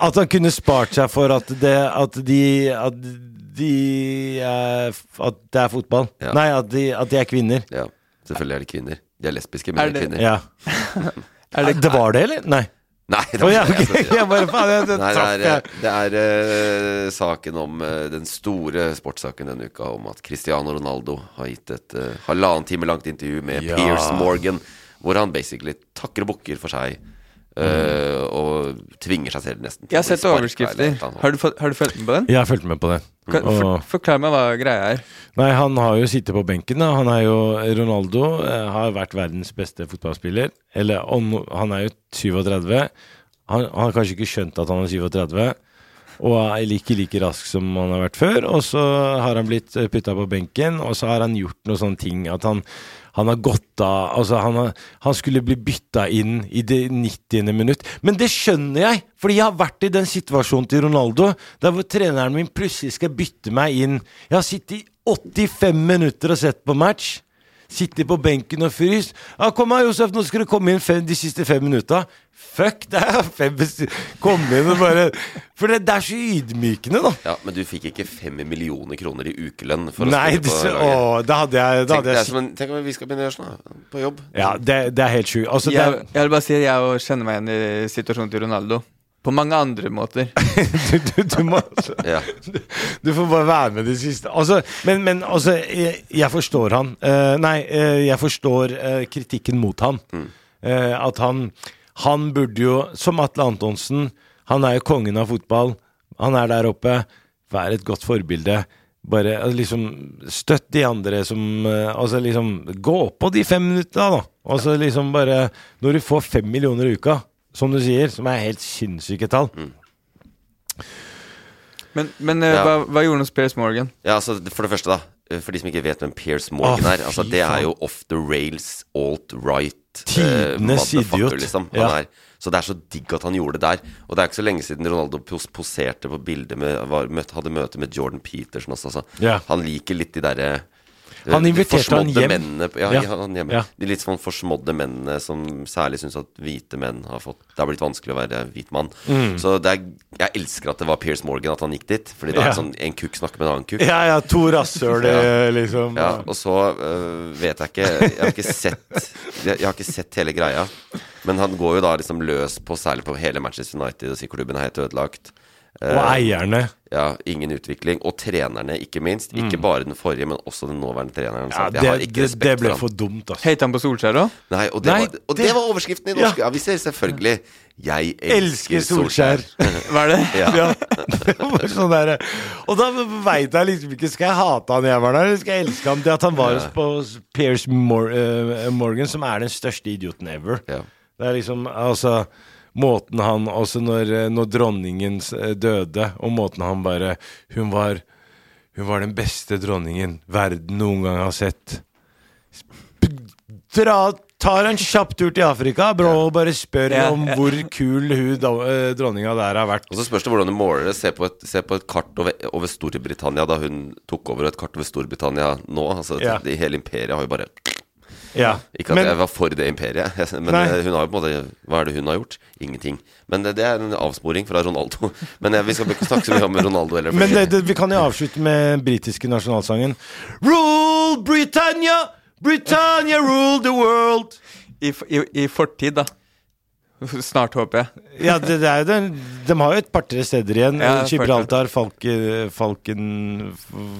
at han kunne spart seg for at det At de At de er, At det er fotball. Ja. Nei, at de, at de er kvinner. Ja, selvfølgelig er det kvinner. De er lesbiske, Er men de er kvinner. Ja. Er det, Det var det, eller? Nei. Nei, det oh, ja, okay. jeg. Jeg bare faen, jeg, det Nei, det er, det er uh, saken om uh, den store sportssaken denne uka om at Cristiano Ronaldo har gitt et uh, halvannen time langt intervju med Ja. Piers Morgan, hvor han basically takker og bukker for seg. Eh, og tvinger seg selv nesten jeg har sett overskrifter. Har du, har du fulgt med på den? Jeg har fulgt med på det. Kan, for, forklar meg hva greia er. Nei, han har jo sittet på benken. da Han er jo Ronaldo eh, har vært verdens beste fotballspiller. Eller om, han er jo 37. Han, han har kanskje ikke skjønt at han er 37. Og er like like rask som han har vært før. Og så har han blitt putta på benken, og så har han gjort noen sånne ting at han han har gått av Altså, han, har, han skulle bli bytta inn i det 90. minutt. Men det skjønner jeg, fordi jeg har vært i den situasjonen til Ronaldo, der hvor treneren min plutselig skal bytte meg inn. Jeg har sittet i 85 minutter og sett på match. Sitter på benken og fryser. Ja, 'Kom her, Josef, nå skal du komme inn fem, de siste fem minutta.' Fuck, det er fem Kom inn og bare For det, det er så ydmykende, da. Ja, Men du fikk ikke fem millioner kroner i ukelønn for å Nei, spille på det, laget? å, da hadde jeg, da Tenk, hadde det jeg som en, tenk om vi skal begynne å gjøre sånn, da. På jobb. Ja, det, det er helt sjukt. Altså, Jeg, jeg vil bare si at jeg kjenner meg igjen i situasjonen til Ronaldo. På mange andre måter. du, du, du må Ja. Du får bare være med det siste. Altså, men, men altså, jeg, jeg forstår han. Uh, nei, uh, jeg forstår uh, kritikken mot han. Eh, at han Han burde jo, som Atle Antonsen, han er jo kongen av fotball. Han er der oppe. Vær et godt forbilde. Bare liksom støtt de andre som Altså liksom Gå på de fem minuttene, da. Altså liksom bare Når du får fem millioner i uka, som du sier, som er helt sinnssyke tall. Men, men eh, Ja. hva, hva gjorde han hos Piers Morgan? Ja, altså For det første, da. eh, For de som ikke vet hvem Piers Morgan Å, er. Altså Det er jo off the rails, alt-right Tidenes idiot. Liksom. Ja. Er, så det er så digg at han gjorde det der. Og det er ikke så lenge siden Ronaldo pos poserte på bildet med var, møtte, Hadde møte med Jordan Peterson også. Altså. Ja. han liker litt de derre Han inviterte han hjem. Mennene, ja, Ja. han hjem. Ja. De litt sånn forsmådde mennene som særlig syns at hvite menn har fått Det har blitt vanskelig å være hvit mann. Mm. Så er, jeg elsker at det var Piers Morgan at han gikk dit. Fordi det er sånn en kukk snakker med en annen kukk. Ja, ja, to rasshøl, Ja. liksom. Ja, og så øh, vet jeg ikke Jeg har ikke sett Jeg, jeg har ikke sett hele greia. Men han går jo da liksom løs på særlig på hele Manchester United og sier klubben er helt ødelagt. Og Eh, eierne. Ja, ingen utvikling. Og trenerne, ikke minst. Ikke Mm. bare den forrige, men også den nåværende treneren. Ja, det, ikke det, det ble for for dumt, altså. Heter han på Solskjær òg? Nei, og det, Nei, var, og det- var overskriften i norske aviser, selvfølgelig. Jeg elsker, Elsker Solskjær. Var det? Ja. Det var sånn der, og da veit jeg liksom ikke Skal jeg hate han jeg var der, eller skal jeg elske han? Det at han var hos på Pierce Mor uh, Morgan, som er den største idioten ever. Ja. Det er liksom Altså Måten han Også når, eh, når dronningen eh, døde, og måten han bare Hun var Hun var den beste dronningen verden noen gang har sett. Dra, tar en kjapp tur til Afrika bro, og bare spør Ja, om hvor kul hun eh, dronninga der har vært. Og så spørs det hvordan du måler det. Se på et, se på et kart over, over Storbritannia da hun tok over, og et kart over Storbritannia nå. Altså, Ja. det, Hele imperiet har jo bare Ja. Ikke at Men- jeg var for det imperiet, men Nei. eh, hun har jo på en måte Hva er det hun har gjort? Ingenting. Men det, det er en avsporing fra Ronaldo. Men jeg, vi skal ikke snakke så mye om Ronaldo heller. Men det, det, vi kan jo avslutte med den britiske nasjonalsangen. Rule Britannia! Britannia rule the world! I, i, I fortid, da. Snart, håper jeg. Ja, det, det er jo det. De har jo et par-tre steder igjen. Ja, Gibraltar, Falke, Falken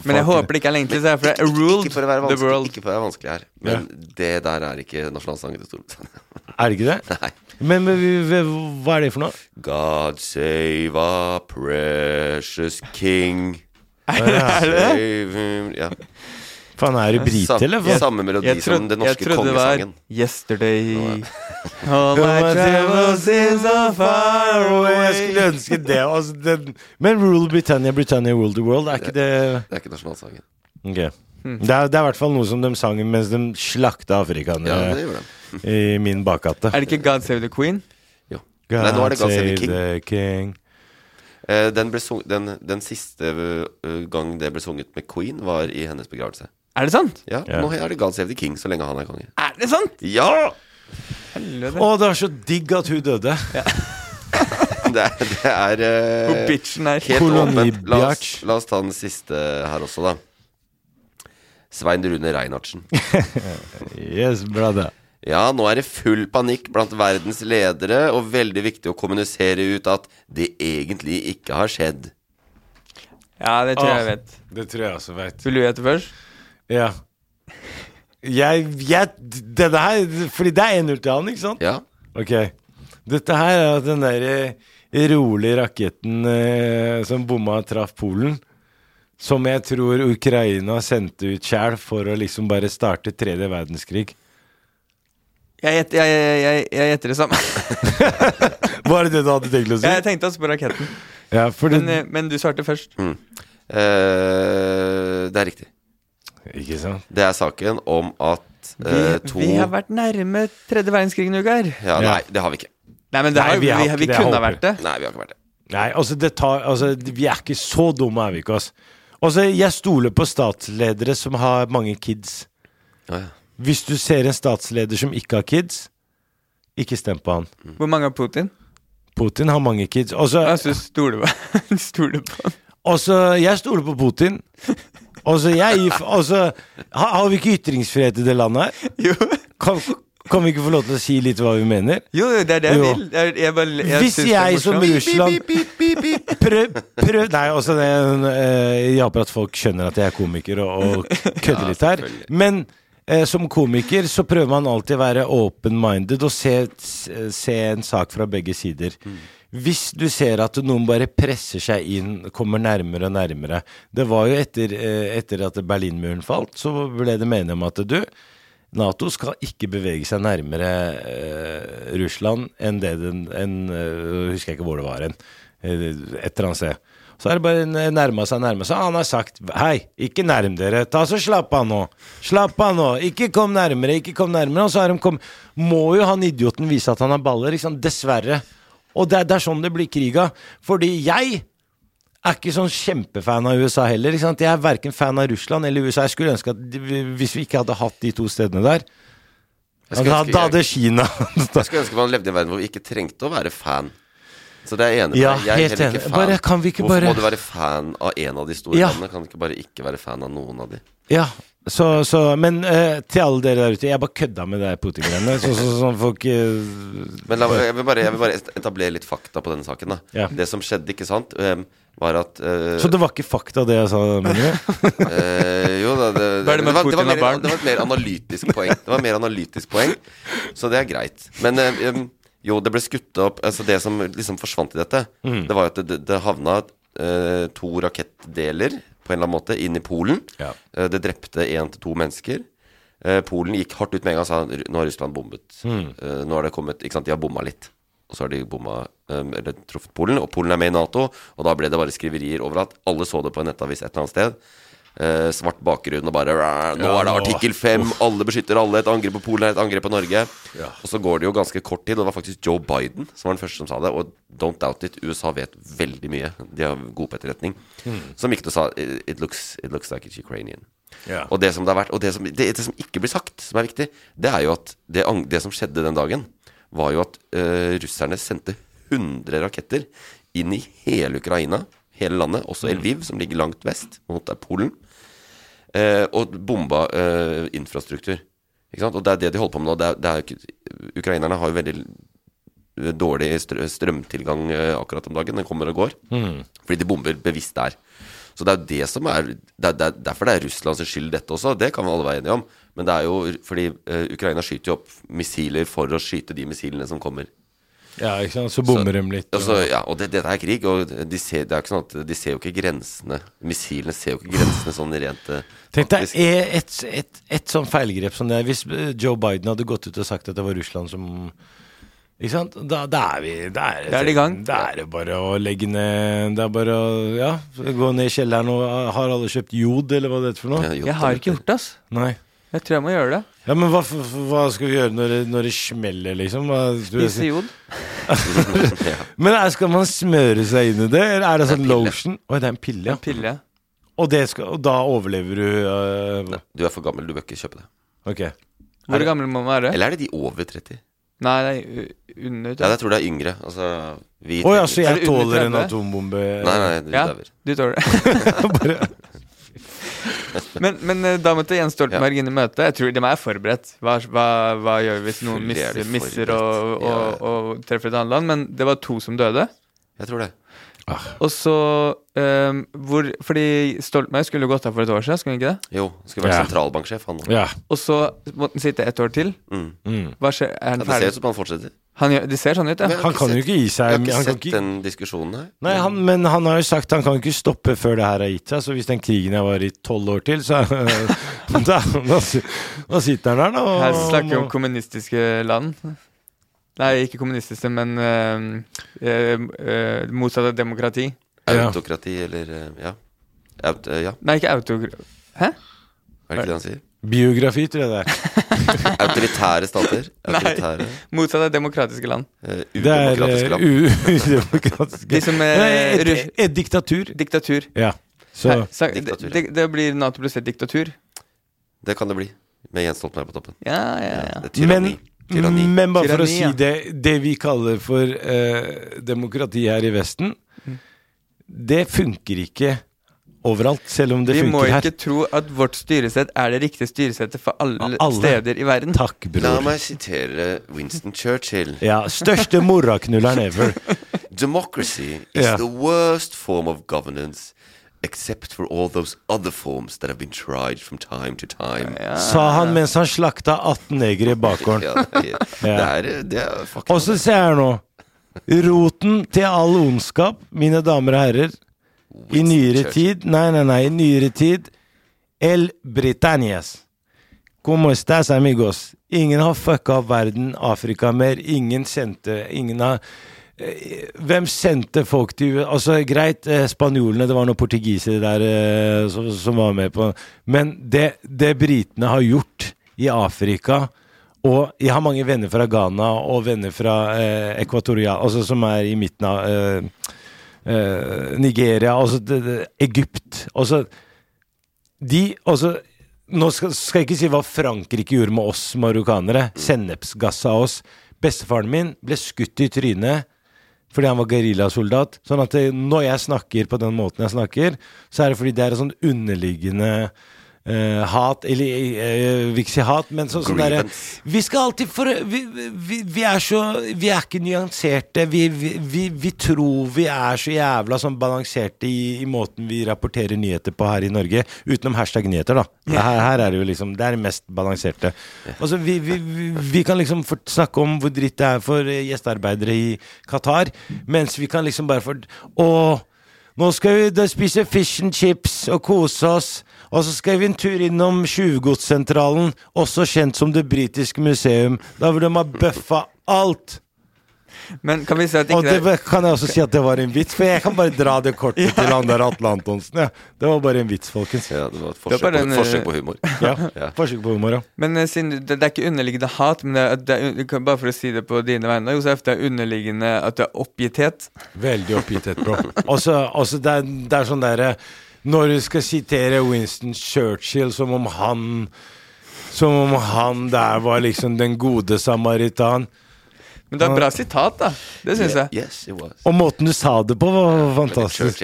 Men jeg håper det ikke er lenge til, så jeg, for jeg ruled Ikke for å være the world. ikke for å være vanskelig her, men det der er ikke nasjonalsangen til Storbritannia. Er det ikke det? Nei. Men, men vi- vi- hva er det for noe? God save our precious king. Er det det? Save him Ja. Faen, er du brite, eller? hva? Samme melodi Jeg trodde- som den norske kongesangen. jeg trodde det var. Yesterday. All my travels is so far away. Jeg skulle ønske det. Altså, den, men Rule Britannia, Britannia rule the world, er ikke det Det er ikke nasjonalsangen. Ok. Det er, det er i hvert fall noe som de sang mens de slakta afrikanere Ja, i min bakgate. Er det ikke God Save the Queen? Jo. Nei, nå er det God Save the King. the King. Eh, Den, ble sung, den, den siste eh, gang det ble sunget med Queen, var i hennes begravelse. Er det sant? Ja, Ja. Nå er det God Save the King så lenge han er konge. Er det sant? Ja! Helvete. Å, det var så digg at hun døde. Det er, det er eh, Hvor bitchen er. helt åpent. La oss, la oss ta den siste her også, da. Svein Rune Reinhardsen. Yes, brother. Ja, nå er det full panikk blant verdens ledere, og veldig viktig å kommunisere ut at det egentlig ikke har skjedd. Ja, det tror jeg jeg vet. Det tror jeg også vet. Vil du gjette først? Ja. Jeg, jeg Denne her Fordi det er 1-0 til han, ikke sant? Ja. Ok. Dette her er den derre rolige raketten eh, som bomma og traff Polen. Som jeg tror Ukraina sendte ut sjæl for å liksom bare starte tredje verdenskrig. Jeg gjetter jeg, jeg, jeg, jeg gjetter det samme. Var det det du hadde tenkt å si? Jeg tenkte også på raketten. Ja, Men, eh, men du svarte først. Mm. Uh, det er riktig. Ikke sant? Det er saken om at Vi, eh, to vi har vært nærme tredje verdenskrig, Nugar. ja, Nei, det har vi ikke. Nei, men det Nei, har, vi vi, har vi, ikke vi det, kunne ha håper. vært det. Nei, vi har ikke vært det. Nei, altså, det tar, altså Vi er ikke så dumme, er vi ikke, ass. Altså, jeg stoler på statsledere som har mange kids. Ja, ja. Hvis du ser en statsleder som ikke har kids, ikke stem på han. Hvor mange har Putin? Putin har mange kids. Altså, Jeg synes du stoler på stoler på han. altså jeg stoler på Putin. Altså, jeg altså, har, vi ikke ytringsfrihet i det landet her? Jo. Kan, kan vi ikke få lov til å si litt hva vi mener? jo, det er det jeg Jo. vil. Jeg, jeg jeg, jeg Hvis jeg som. Russland prøv, prøv Nei, altså det, er en, eh, Jeg håper at folk skjønner at jeg er komiker og, og kødder litt her. Men eh, som komiker så prøver man alltid å være open-minded og se, se en sak fra begge sider. Hvis du ser at noen bare presser seg inn, kommer nærmere og nærmere Det var jo etter, eh, etter at Berlinmuren falt, så ble det meningen om at du Nato skal ikke bevege seg nærmere eh, Russland enn det den enn, uh, Husker jeg ikke hvor det var hen. Eh, et eller annet sted. Så er det bare nærma seg, nærma seg. Han har sagt hei, ikke nærm dere. Ta så Slapp av nå. Slapp av nå. Ikke kom nærmere, ikke kom nærmere. Og så har de kom, må jo han idioten vise at han har baller. liksom. Dessverre. Og det det er sånn det blir krig av. Fordi jeg er ikke sånn kjempefan av USA heller. Ikke sant? Jeg er verken fan av Russland eller USA. Jeg skulle ønske at de- hvis vi ikke hadde hatt de to stedene der Da ønske- da hadde Kina Jeg skulle ønske man levde i en verden hvor vi ikke trengte å være fan. Så det er jeg enig med Ja, deg. Jeg er heller ikke fan. Bare- kan vi ikke Hvorfor bare- må du være fan av en av de store Ja. landene? Kan du ikke bare ikke være fan av noen av de? Ja, så, så Men uh, til alle dere der ute, jeg bare kødda med det Putin-greiene. Så, så, sånn folk uh, Men la, jeg, vil bare, jeg vil bare etablere litt fakta på denne saken. da Ja. Det som skjedde, ikke sant, eh, var at uh, Så det var ikke fakta, det jeg sa? Eh, jo da, det, det, det var, det, var mer, det var et mer analytisk poeng. Det var mer analytisk poeng Så det er greit. Men em, jo, det ble skutt opp Altså Det som liksom forsvant i dette, Mm. det var jo at det, det havna to rakettdeler på en eller annen måte inn i Polen. Ja. Eh, det drepte én til to mennesker. Eh, Polen gikk hardt ut med en gang og sa nå har Russland bombet. Mm. Eh, nå har det kommet Ikke sant, de har bomma litt. Og så har de bomma Eller truffet Polen, og Polen er med i Nato. Og da ble det bare skriverier over at Alle så det på en nettavis et eller annet sted. Eh, svart bakgrunn og bare Nå er det artikkel fem, alle beskytter alle. Et angrep på Polen er et angrep på Norge. Ja. Og så går det jo ganske kort tid, og det var faktisk Joe Biden som var den første som sa det. Og don't doubt it, USA vet veldig mye. De har god på etterretning. Som gikk og sa it looks, it looks like it's Ukrainian. Yeah. Og det som det har vært Og det som, det, det som ikke blir sagt, som er viktig, det er jo at det, det som skjedde den dagen, var jo at uh, russerne sendte 100 raketter inn i hele Ukraina, hele landet, også Lviv, som ligger langt vest mot Polen, eh, og bomba eh, infrastruktur. Og det er det de holder på med nå. Det er, det er ukrainerne har jo veldig dårlig strømtilgang eh, akkurat om dagen. Den kommer og går. Mm. Fordi de bomber bevisst der. Så det er jo det som er det er, det er Derfor det er Russlands skyld, dette også. Det kan vi alle være enige om. Men det er jo fordi eh, Ukraina skyter jo opp missiler for å skyte de missilene som kommer. Ja, ikke sant. Så bommer de litt. Og, så, ja, og det, dette er krig, og de ser, det er ikke sånn at de ser jo ikke grensene. Missilene ser jo ikke grensene sånn rent eh, Tenk deg et, et, et, et sånn feilgrep som det Hvis eh, Joe Biden hadde gått ut og sagt at det var Russland som Ikke sant? Da, da er vi Da er, Da er det i gang. Da er det bare å legge ned Det er bare å Ja, gå ned i kjelleren og Har alle kjøpt jod, eller hva det heter for noe? Ja, Jeg har ikke gjort det, ass. Nei. Jeg tror jeg må gjøre det. Ja, men hva, hva skal vi gjøre når det, når det smeller, liksom? Spise jod. Men er, skal man smøre seg inn i det, eller er det sånn Det er lotion? Oi, det er en pille, ja. Pille. Og, det skal, og da overlever du øh, Du er for gammel, du bør ikke kjøpe det. Ok. Hvor gammel må man være? Eller er det de over 30? Nei, det er under 30. Ja, jeg tror det er yngre. Altså, vi oh, ja, så Er jeg tåler en atombombe? Nei, nei, du Ja, dauer. du tåler det. Men, men eh, da måtte Jens Stoltenberg inn i møtet. Jeg tror de er forberedt. Hva, hva, hva gjør vi hvis noen er misser, misser og, og, Ja, og, og treffer et annet land? Men det var to som døde. Jeg tror det. Og så um, hvor, Fordi Stoltenberg skulle gått av for et år siden, skulle han ikke det? Jo, skulle vært Ja. sentralbanksjef, han ja. Og så måtte han sitte et år til. Mm. Mm. Hva skjer? Er Ja, det ser ut som han fortsetter. Han gjør, det ser sånn ut, ja. Han kan jo ikke gi seg. Jeg har ikke sett ikke, den diskusjonen her. nei, han, men han har jo sagt han kan ikke stoppe før det her har gitt seg. Så hvis den krigen jeg var i tolv år til, så da, da, da sitter han der, da. og- Her snakker vi om kommunistiske land. Nei, ikke kommunistiske, men øh, øh, eh, motsatt av demokrati. Ja. Autokrati eller Ja. Aut, ja, Nei, ikke autokrati Hæ? er det ikke det han sier? Biografi, tror jeg det er. Autoritære stater. Nei. Autoritære Motsatt av demokratiske land. Uh, Det er Udemokratiske eh, land. udemokratiske De som er Nei, et, et diktatur. Diktatur. Ja. Så Her, sa, det, diktatur, ja. det, det blir Nato pluss et diktatur. Det kan det bli. Med Jens Stoltenberg på toppen. Ja, ja, ja. Det er tyranni. Men, tyranni. men bare for å si ja. det Det vi kaller for eh, demokrati her i Vesten, Mm. det funker ikke overalt, selv om det Vi må ikke her. tro at vårt styresett er det riktige styresettet for alle, Alle. steder i verden. Takk, bror. La meg sitere Winston Churchill. Ja, Største moraknulleren ever. Democracy is yeah. the worst form of governance except for all those other forms that have been tried from time to time. Sa han mens han slakta 18 negere i bakgården. Ja, det, er, det er, det er Og så ser jeg nå Roten til all ondskap, mine damer og herrer, i nyere tid Nei, nei, nei, i nyere tid El Britannias. Como estás, amigos? Ingen har fucka opp verden, Afrika mer. Ingen sendte Ingen har eh, Hvem sendte folk til Altså, greit, eh, spanjolene, det var noen portugisere der eh, som, som var med på Men det, det britene har gjort i Afrika og jeg har mange venner fra Ghana og venner fra eh, Ekvatoria, altså som er i midten av eh, eh, Nigeria, altså det, det, Egypt altså, De altså, Nå skal, skal jeg ikke si hva Frankrike gjorde med oss marokkanere. Sennepsgassa oss. Bestefaren min ble skutt i trynet fordi han var geriljasoldat. Sånn at det, når jeg snakker på den måten jeg snakker, så er det fordi det er en sånn underliggende eh, hat Eller uh, vil ikke si hat, men sånn sånn derre Vi skal alltid for vi, vi, vi er så Vi er ikke nyanserte. Vi, vi, vi, vi tror vi er så jævla sånn balanserte i, i måten vi rapporterer nyheter på her i Norge. Utenom hashtag nyheter, da. Her, her er det jo liksom Det er det mest balanserte. Altså, vi, vi, vi, vi kan liksom snakke om hvor dritt det er for eh, gjestearbeidere i Qatar, mens vi kan liksom bare for Å, nå skal vi spise fish and chips og kose oss. Og så skal vi en tur innom Tjuvgodssentralen, også kjent som Det britiske museum, da hvor de har bøffa alt. Men kan vi si at ikke Og det var- kan jeg også si at det var en vits, for jeg kan bare dra det kortet til han der Atle Antonsen. Ja. Det var bare en vits, folkens. Ja, det var et forsøk, var forsøk, på, forsøk eh, på humor. Ja, Ja. Forsøk på humor, ja. Men eh, siden, det, det er ikke underliggende hat, men det er, det er, bare for å si det på dine vegne, Josef, det er underliggende at du er oppgitthet. Veldig oppgitthet, bro. Og så det, er, det er sånn derre Når du skal sitere Winston Churchill som om han Som om han der var liksom den gode samaritan. Men det er et bra sitat, da. Det syns jeg. Yes, it was. Og måten du sa det på, var fantastisk.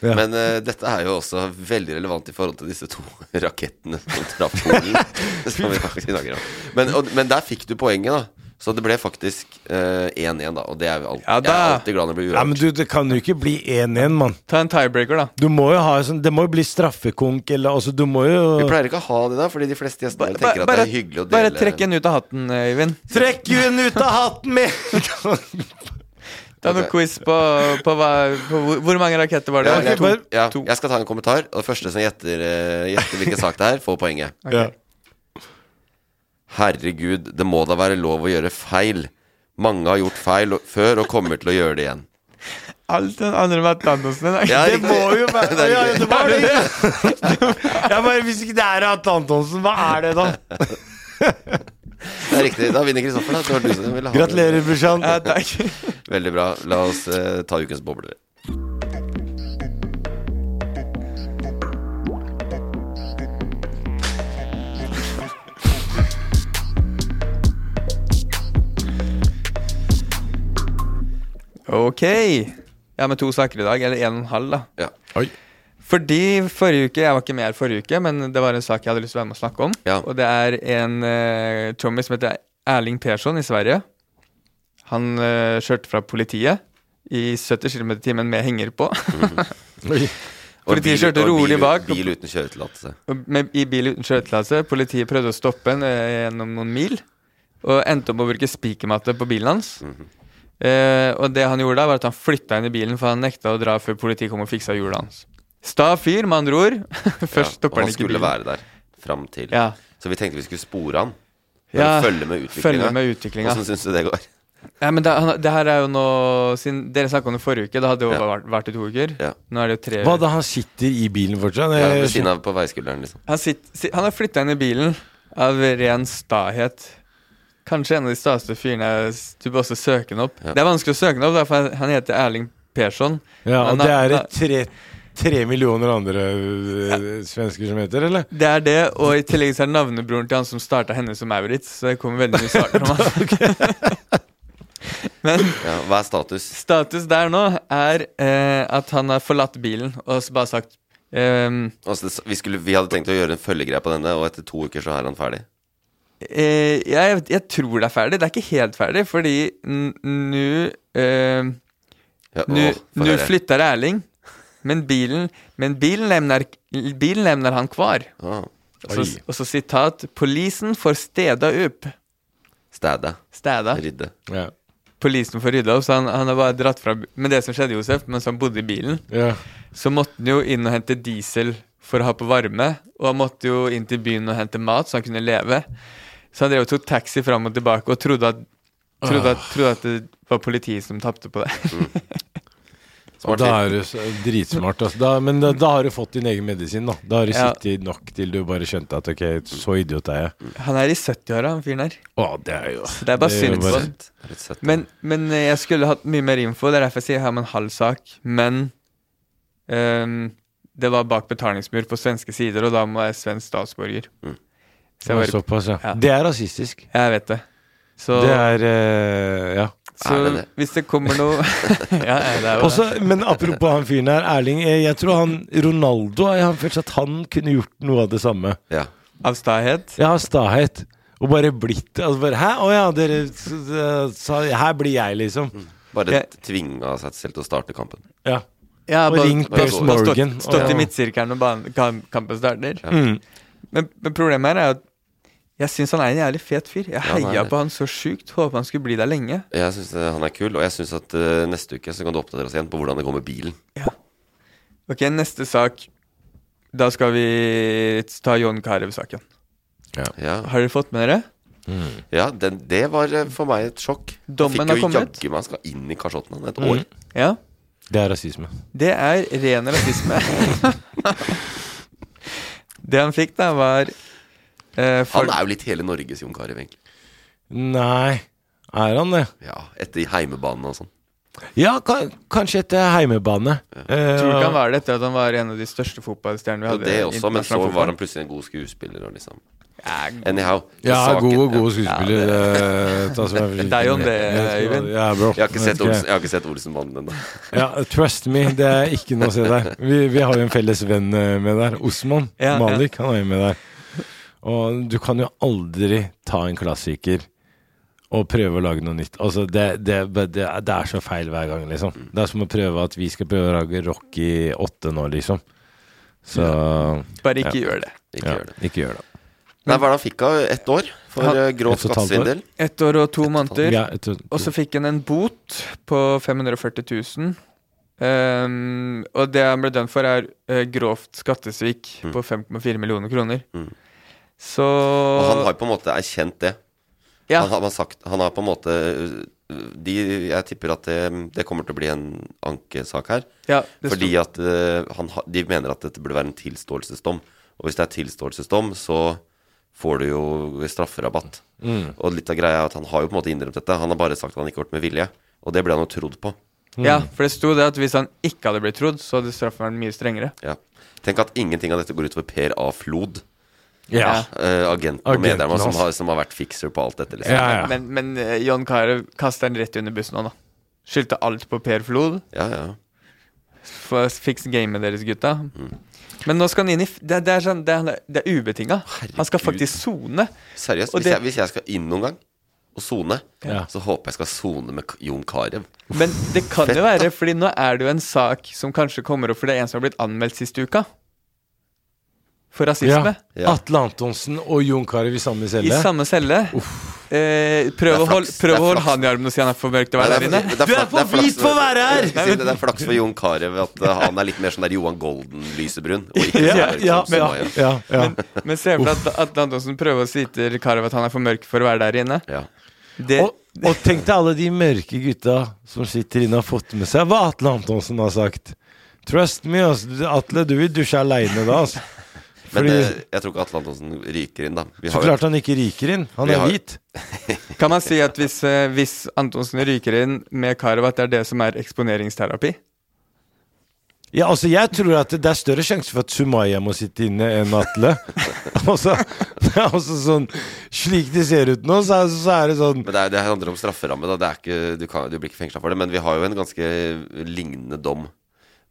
Ja. Men uh, dette er jo også veldig relevant i forhold til disse to rakettene som traff Polen. Men, og, men der fikk du poenget, da. Så det ble faktisk eh, 1-1, da. Og det er jo alltid, Ja, jeg er alltid glad når det blir Ja, men du, det kan jo ikke bli 1-1, mann. Ta en tiebreaker, da. Du må jo ha sånn Det må jo bli straffekonk, eller altså, du må jo Vi pleier ikke å ha det, da, fordi de fleste gjestene Ba- tenker at bare, det er hyggelig å bare trekk en ut av hatten, eh, Øyvind. Trekk en ut av hatten med! Ta noen quiz på, på, hva, på hvor, mange raketter var det? Ja, jeg, to, ja, to. jeg skal ta en kommentar, og det første som gjetter, eh, gjetter hvilken sak det er, får poenget. Ja. Herregud, det må da være lov å gjøre feil. Mange har gjort feil før og kommer til å gjøre det igjen. Alt den andre med Atlantosen er Ja, Det må jo være Det ja, det var det. Jeg bare, Hvis ikke det er Atle Antonsen, hva er det da? Det er riktig. Da vinner Kristoffer, da. Du som ville ha. Gratulerer, brorsan. Ja. Veldig bra. La oss eh, ta ukens bobler. Ok. Ja, med to saker i dag. Eller en og en halv, da. Ja. Oi. Fordi forrige uke Jeg var ikke med her forrige uke, men det var en sak jeg hadde lyst til å være med og snakke om. Ja. Og det er en uh, trommis som heter Erling Persson i Sverige. Han uh, kjørte fra politiet i 70 km i timen med henger på. Og Politiet bil- kjørte rolig bak. Bil uten kjøretillatelse. I bil uten kjøretillatelse. Politiet prøvde å stoppe ham eh, gjennom noen mil. Og endte opp med å bruke spikermatte på bilen hans. Mhm. Eh, og det han gjorde da, var at han flytta inn i bilen, for han nekta å dra før politiet kom og fiksa hjulet hans. Sta fyr, med andre ord. Først Ja, stopper og han han skulle bilen. være der fram til Ja. Så vi tenkte vi skulle spore han. Ja, følge med utviklinga. Åssen. Syns du det går? Ja, men det, han, det her er jo nå Siden Dere snakka om det forrige uke. Det hadde jo Ja. vært, vært i to uker. Ja. Nå er det jo tre Hva da, han sitter i bilen fortsatt? Ja, ved siden av på veiskulderen, liksom. Han, sitter, han har flytta inn i bilen av ren stahet. Kanskje en av de staeste fyrene Du bør også søke ham opp. Ja. Det er vanskelig å søke ham opp, da, for han heter Erling Persson. Ja, og det er tre, tre millioner andre ja. svensker som heter, eller? Det er det, og i tillegg så er det navnebroren til han som starta henne som Maurits. Så det kommer veldig mye saker om han. Men Ja, hva er status? status der nå er eh, at han har forlatt bilen og så bare sagt eh, Altså, vi, skulle, vi hadde tenkt å gjøre en følgegreie på denne, og etter to uker så er han ferdig. Eh, jeg, jeg tror det er ferdig. Det er ikke helt ferdig, fordi Nå nå eh, Ja, Nu, å, få nu høre. flyttar Erling, men bilen, men bilen lämnar, bilen lämnar han kvar. Ah, Och så, sitat så polisen får steda opp'. Städa. Städa. Rydde. Ja. Polisen får rydda opp, så han, han har bare dratt fra Men det som skjedde, Josef, mens han bodde i bilen, ja. så måtte han jo inn og hente diesel for å ha på varme, og han måtte jo inn til byen og hente mat, så han kunne leve. Så han drev og tok taxi fram og tilbake og trodde at, trodde at, trodde at det var politiet som tapte på det. Smart da er du dritsmart. Altså. Da, men da, da har du fått din egen medisin. Da Da har du Ja. sittet nok til du bare skjønte at ok, så idiot er jeg. Han er i 70-åra, han fyren her. Å, det er jo Så det er bare synd på. Men, men eh, jeg skulle hatt mye mer info. Det er derfor jeg sier jeg har med en halv sak. Men um, det var bak betalingsmur på svenske sider, og da må jeg være svensk statsborger. Mm. Så jeg Såpass, ja. Ja. Det er rasistisk. Jeg vet det. Så, Det er eh, Ja. så Er det det? hvis det kommer noe Ja, ja, det er jo Også, men apropos han fyren her, Erling. eh, Jeg tror han Ronaldo Jeg har følt at han kunne gjort noe av det samme. Ja. Av stahet. Ja, av stahet. Og bare blitt altså bare, Hæ? Å ja, dere sa Her blir jeg, liksom. Bare Jeg- tvinga seg selv til å starte kampen. Ja. Ja, Og bare- ringt stått- Morgan. Stått, stått i Ja. midtsirkelen når kampen starter. Mm. Men, men problemet her er at jeg syns han er en jævlig fet fyr. Jeg heia ja, på han så sjukt. Håper han skulle bli der lenge. Jeg syns han er kul, og jeg syns at uh, neste uke så kan du oppdatere oss igjen på hvordan det går med bilen. Ok, neste sak. Da skal vi ta John Carew-saken. Ja, Har dere fått med dere? ja den, det var eh, for meg et sjokk. Dommen Han Dommen fikk jo kommet. jaggu meg skal inn i kasjotten et Mm. år. Ja. Det er rasisme. Det er ren rasisme. det han fikk, da, var eh, for, Han er jo litt hele Norges Jon Carew, egentlig. Nei, er han det? Ja, etter heimebanen og sånn. Ja, ka kanskje etter heimebane. Tror du ikke han Eh, var det etter at han var en av de største fotballstjernene vi hadde? hadde? det også, men så var han plutselig en god skuespiller. Og liksom. Ja, Anyhow. ja, saken- god og god skuespiller. Ja, det, som er jo om det, Øyvind. Ja. Jeg har ikke sett. Olsen, jeg har ikke sett Olsenbanden ennå. Ja, trust me, det er ikke noe å se der. Vi, vi har jo en felles venn eh, med der. Osman Ja, ja. Malik, han er jo med der. Og du kan jo aldri ta en klassiker og prøve å lage noe nytt. Altså, det, det, det, det er så feil hver gang, liksom. Det er som å prøve at vi skal prøve å lage rock i åtte nå, liksom. Så Bare ikke ja. gjør det. Ikke Ja, gjør det. ikke gjør det. Nei, hva er det han fikk av ett år for eh, grov skattesvindel? Ett år og to måneder. Ja, Og så fikk han en bot på 540 000. Um, og det han ble dømt for, er uh, grovt skattesvik på 5,4 millioner kroner. Mm. Så Og han har på en måte erkjent det. Ja. Han, har- sagt Han har på en måte de, Jeg tipper at det, det kommer til å bli en ankesak her. Ja, fordi at øh, han, de mener at dette burde være en tilståelsesdom. Og hvis det er tilståelsesdom, så får du jo strafferabatt. Mm. Og litt av greia er at han har jo på en måte innrømt dette. Han har bare sagt at han ikke har gjort med vilje. Og det ble han jo trodd på. Ja, for det sto det at hvis han ikke hadde blitt trodd, så hadde straffen vært mye strengere. Ja. Tenk at ingenting av dette går utover Per A. Flod. Ja. Uh, agenten og medlemmer som har, som har vært fikser på alt dette. Liksom. Ja, ja. Men, men uh, John Carew kasta den rett under bussen nå, da. Skyldte alt på Per Flod. Ja, ja. For fiks gamet deres, gutta. Men nå skal han inn i Det, det er, sånn, det er, det er ubetinga. Han skal faktisk sone. Seriøst, hvis, det- jeg, hvis jeg skal inn noen gang og sone, Ja. så håper jeg skal sone med Jon Carew. Men det kan Fett, jo være, fordi nå er det jo en sak som kanskje kommer opp, for det er en som har blitt anmeldt siste uka. For rasisme. Ja. Ja. Atle Antonsen og Jon Carew i samme celle. I samme celle. Eh, prøv å holde prøv å holde han i armen og si han er for mørk til å være der er- inne. Du er for det hvit for å være her! Det er flaks for Jon Carew at uh, han er litt mer sånn der Johan Golden-lysebrun. Ja, så ja, ja, ja. Men se for deg at Atle Antonsen prøver å si til Carew at han er for mørk for å være der inne. Ja. Det, Og, og tenk deg alle de mørke gutta som sitter inne og har fått med seg hva Atle Antonsen har sagt. Trust me, altså. Atle, du vil dusje aleine da, altså. Men Fordi, eh, jeg tror ikke Atle Antonsen ryker inn, da. Vi så har jo- klart han ikke ryker inn. Han Vi er har- hvit. kan man si at hvis, eh, hvis Antonsen ryker inn med Karov, at det er det som er eksponeringsterapi? Ja, altså Jeg tror at det er større sjanse for at Sumaya må sitte inne enn Atle. altså, det er også sånn Slik det ser ut nå, så er, så er det sånn Men det, er, det handler om strafferamme. Da. Det er ikke, du, kan, du blir ikke fengsla for det. Men vi har jo en ganske lignende dom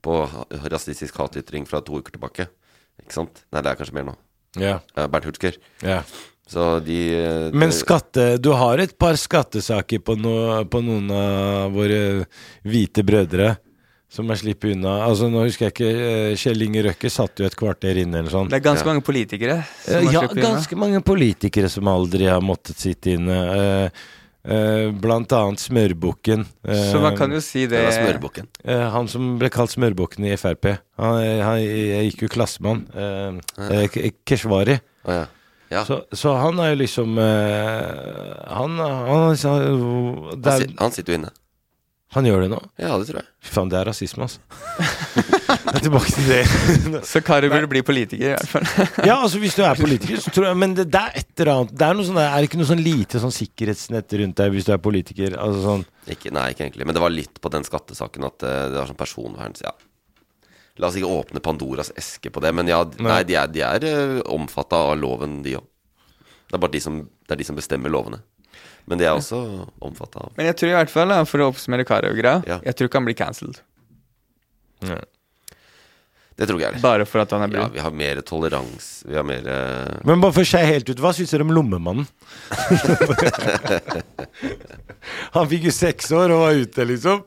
på ha- rasistisk hatytring fra to uker tilbake. Ikke sant? Nei, det er kanskje mer nå. Ja, Ja, Bernt Hulsker. ja. Så de de Men skatte Du har et par skattesaker på, no, på noen av våre hvite brødre som er sluppet unna. Altså Nå husker jeg ikke eh, Kjell Inge Røkke satt jo et kvarter inne eller sånn. Det er ganske Ja. mange politikere som Eh, har Ja, sluppet unna. ganske mange politikere som aldri har måttet sitte inne. Eh, eh, blant annet Smørbukken. Uh, Så man kan jo si det Det eh, han som ble kalt Smørbukken i Frp. Han, han jeg gikk jo klassemann. Eh, eh, K- Keshvari. Å ja. ja. Så, så han er jo liksom eh, Han, han, han Han, er, han sitter jo inne. Han gjør det nå? Ja, det tror jeg. Fy faen, det er rasisme, altså. Jeg er tilbake til det. Så Kari burde bli politiker, i hvert fall. ja, altså hvis du er politiker, så tror jeg Men det, det er et eller annet Det er, noe sånn, er det ikke noe sånn lite sånn sikkerhetsnett rundt deg hvis du er politiker? Altså sånn Ikke, nei, ikke egentlig. Men det var litt på den skattesaken at eh, det var sånn personvern Ja. La oss ikke åpne Pandoras eske på det, men ja, nei, Nei. de er, de er uh, omfatta av loven, de òg. Det er bare de som, det er de som bestemmer lovene. Men de er også omfatta av Men jeg tror i hvert fall, da, for å oppsummere Kari og greia, jeg tror ikke han blir cancelled. Det tror ikke jeg heller. Bare for at han er Ja, vi har mer toleranse. Vi har mer uh... Men bare for å skjære helt ut, hva syns dere om Lommemannen? han fikk jo seks år og var ute, liksom.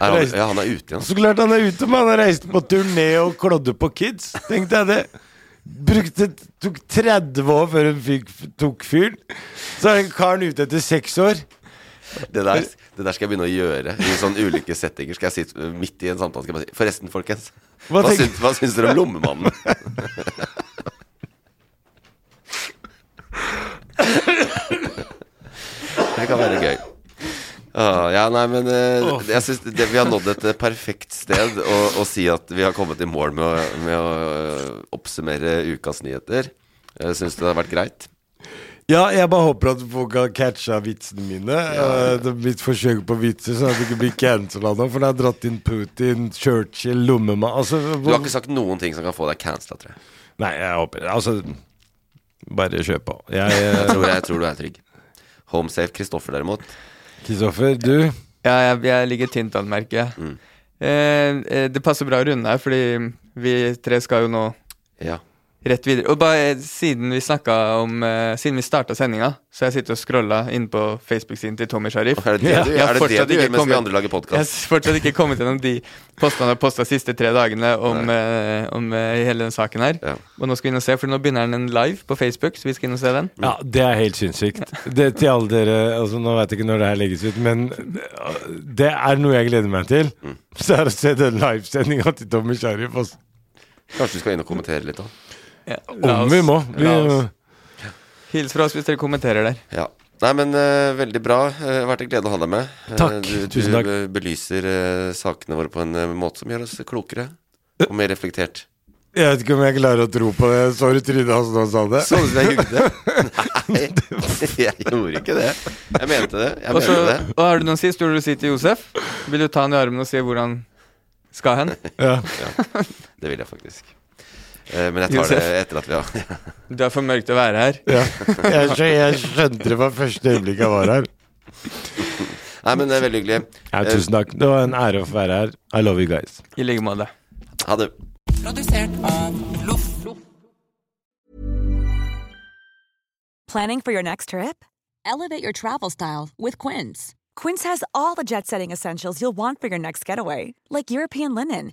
han- ja, han er ute igjen. Så klart han er ute, men han har reist på turné og klådde på kids. Tenkte jeg det. Brukte, tok 30 år før hun fikk, tok fyren. Så er den karen ute etter seks år. Det der, det der skal jeg begynne å gjøre i sånne ulike settinger. Skal jeg sitte midt i en samtale skal jeg si Forresten, folkens. Hva Hva, syns, hva syns dere om Lommemannen? det kan være gøy. Ja, nei, men eh, oh. jeg synes det, Vi har nådd et eh, perfekt sted å, å si at vi har kommet i mål med å, med å eh, oppsummere ukas nyheter. Uh, Syns du det har vært greit? Ja, jeg bare håper at folk har catcha vitsene mine. Ja, det er mitt forsøk på vitser, sånn at det ikke blir cancela nå. For det har dratt inn Putin, Churchill, Lommemann altså, Du har ikke sagt noen ting som kan få deg cancela, tror jeg. Nei, jeg håper Altså, bare kjør på. Jeg, Jeg eh, tror, jeg tror du er trygg. Homesafe Kristoffer, derimot. Kristoffer, du? Ja, jeg, jeg ligger tynt an, merker jeg. Mm. Eh, eh, det passer bra å runde her, fordi vi tre skal jo nå Ja. Rett videre. Og bare siden vi snakka om uh, Siden vi starta sendinga, så jeg sittet og scrolla inn på Facebook-siden til Tommy Sharif. Er det det du- Jeg er det det du gjør mens vi andre lager podcast? Jeg har fortsatt ikke kommet gjennom de postene jeg har posta de siste tre dagene om, uh, om uh, hele den saken her. Og nå skal vi inn og se, for nå begynner den live på Facebook, så vi skal inn og se den. Ja, det er helt sinnssykt. Det, til alle dere altså Nå vet jeg ikke når det her legges ut, men det er noe jeg gleder meg til. Så er det å se den livesendinga til Tommy Sharif. Også. Kanskje du skal inn og kommentere litt, da? Ja, Om vi må. Vi, la oss. Hils fra oss hvis dere kommenterer der. Ja. Nei, men uh, veldig bra. Uh, vært en glede å ha deg med. Eh, Takk. du, Tusen takk. Du eh, belyser eh, sakene våre på en eh, måte som gjør oss klokere og mer reflektert. jeg vet ikke om jeg klarer å tro på det. Så du trynet hans da han sa det? Så du som jeg jugde? Nei, jeg gjorde ikke det. Jeg mente det. Jeg Og så mente det. og har du noen siste ord du sier til Josef? Vil du ta han i armen og si hvor han skal hen? Ja. Det vil jeg faktisk. Eh, men jeg tar Josef. det etter at vi har Du er for mørkt til å være her. Ja. Jeg, skjø- jeg skjønte det fra første øyeblikk jeg var her. Nei, men det er veldig hyggelig. Ja, tusen takk. Det var en ære å få være her. I love you guys. I like måte. Ha det. Produsert av Loff. Planning for your next trip? Elevate your travel style with Quince. Quince has all the jet setting essentials you'll want for your next getaway, like European linen,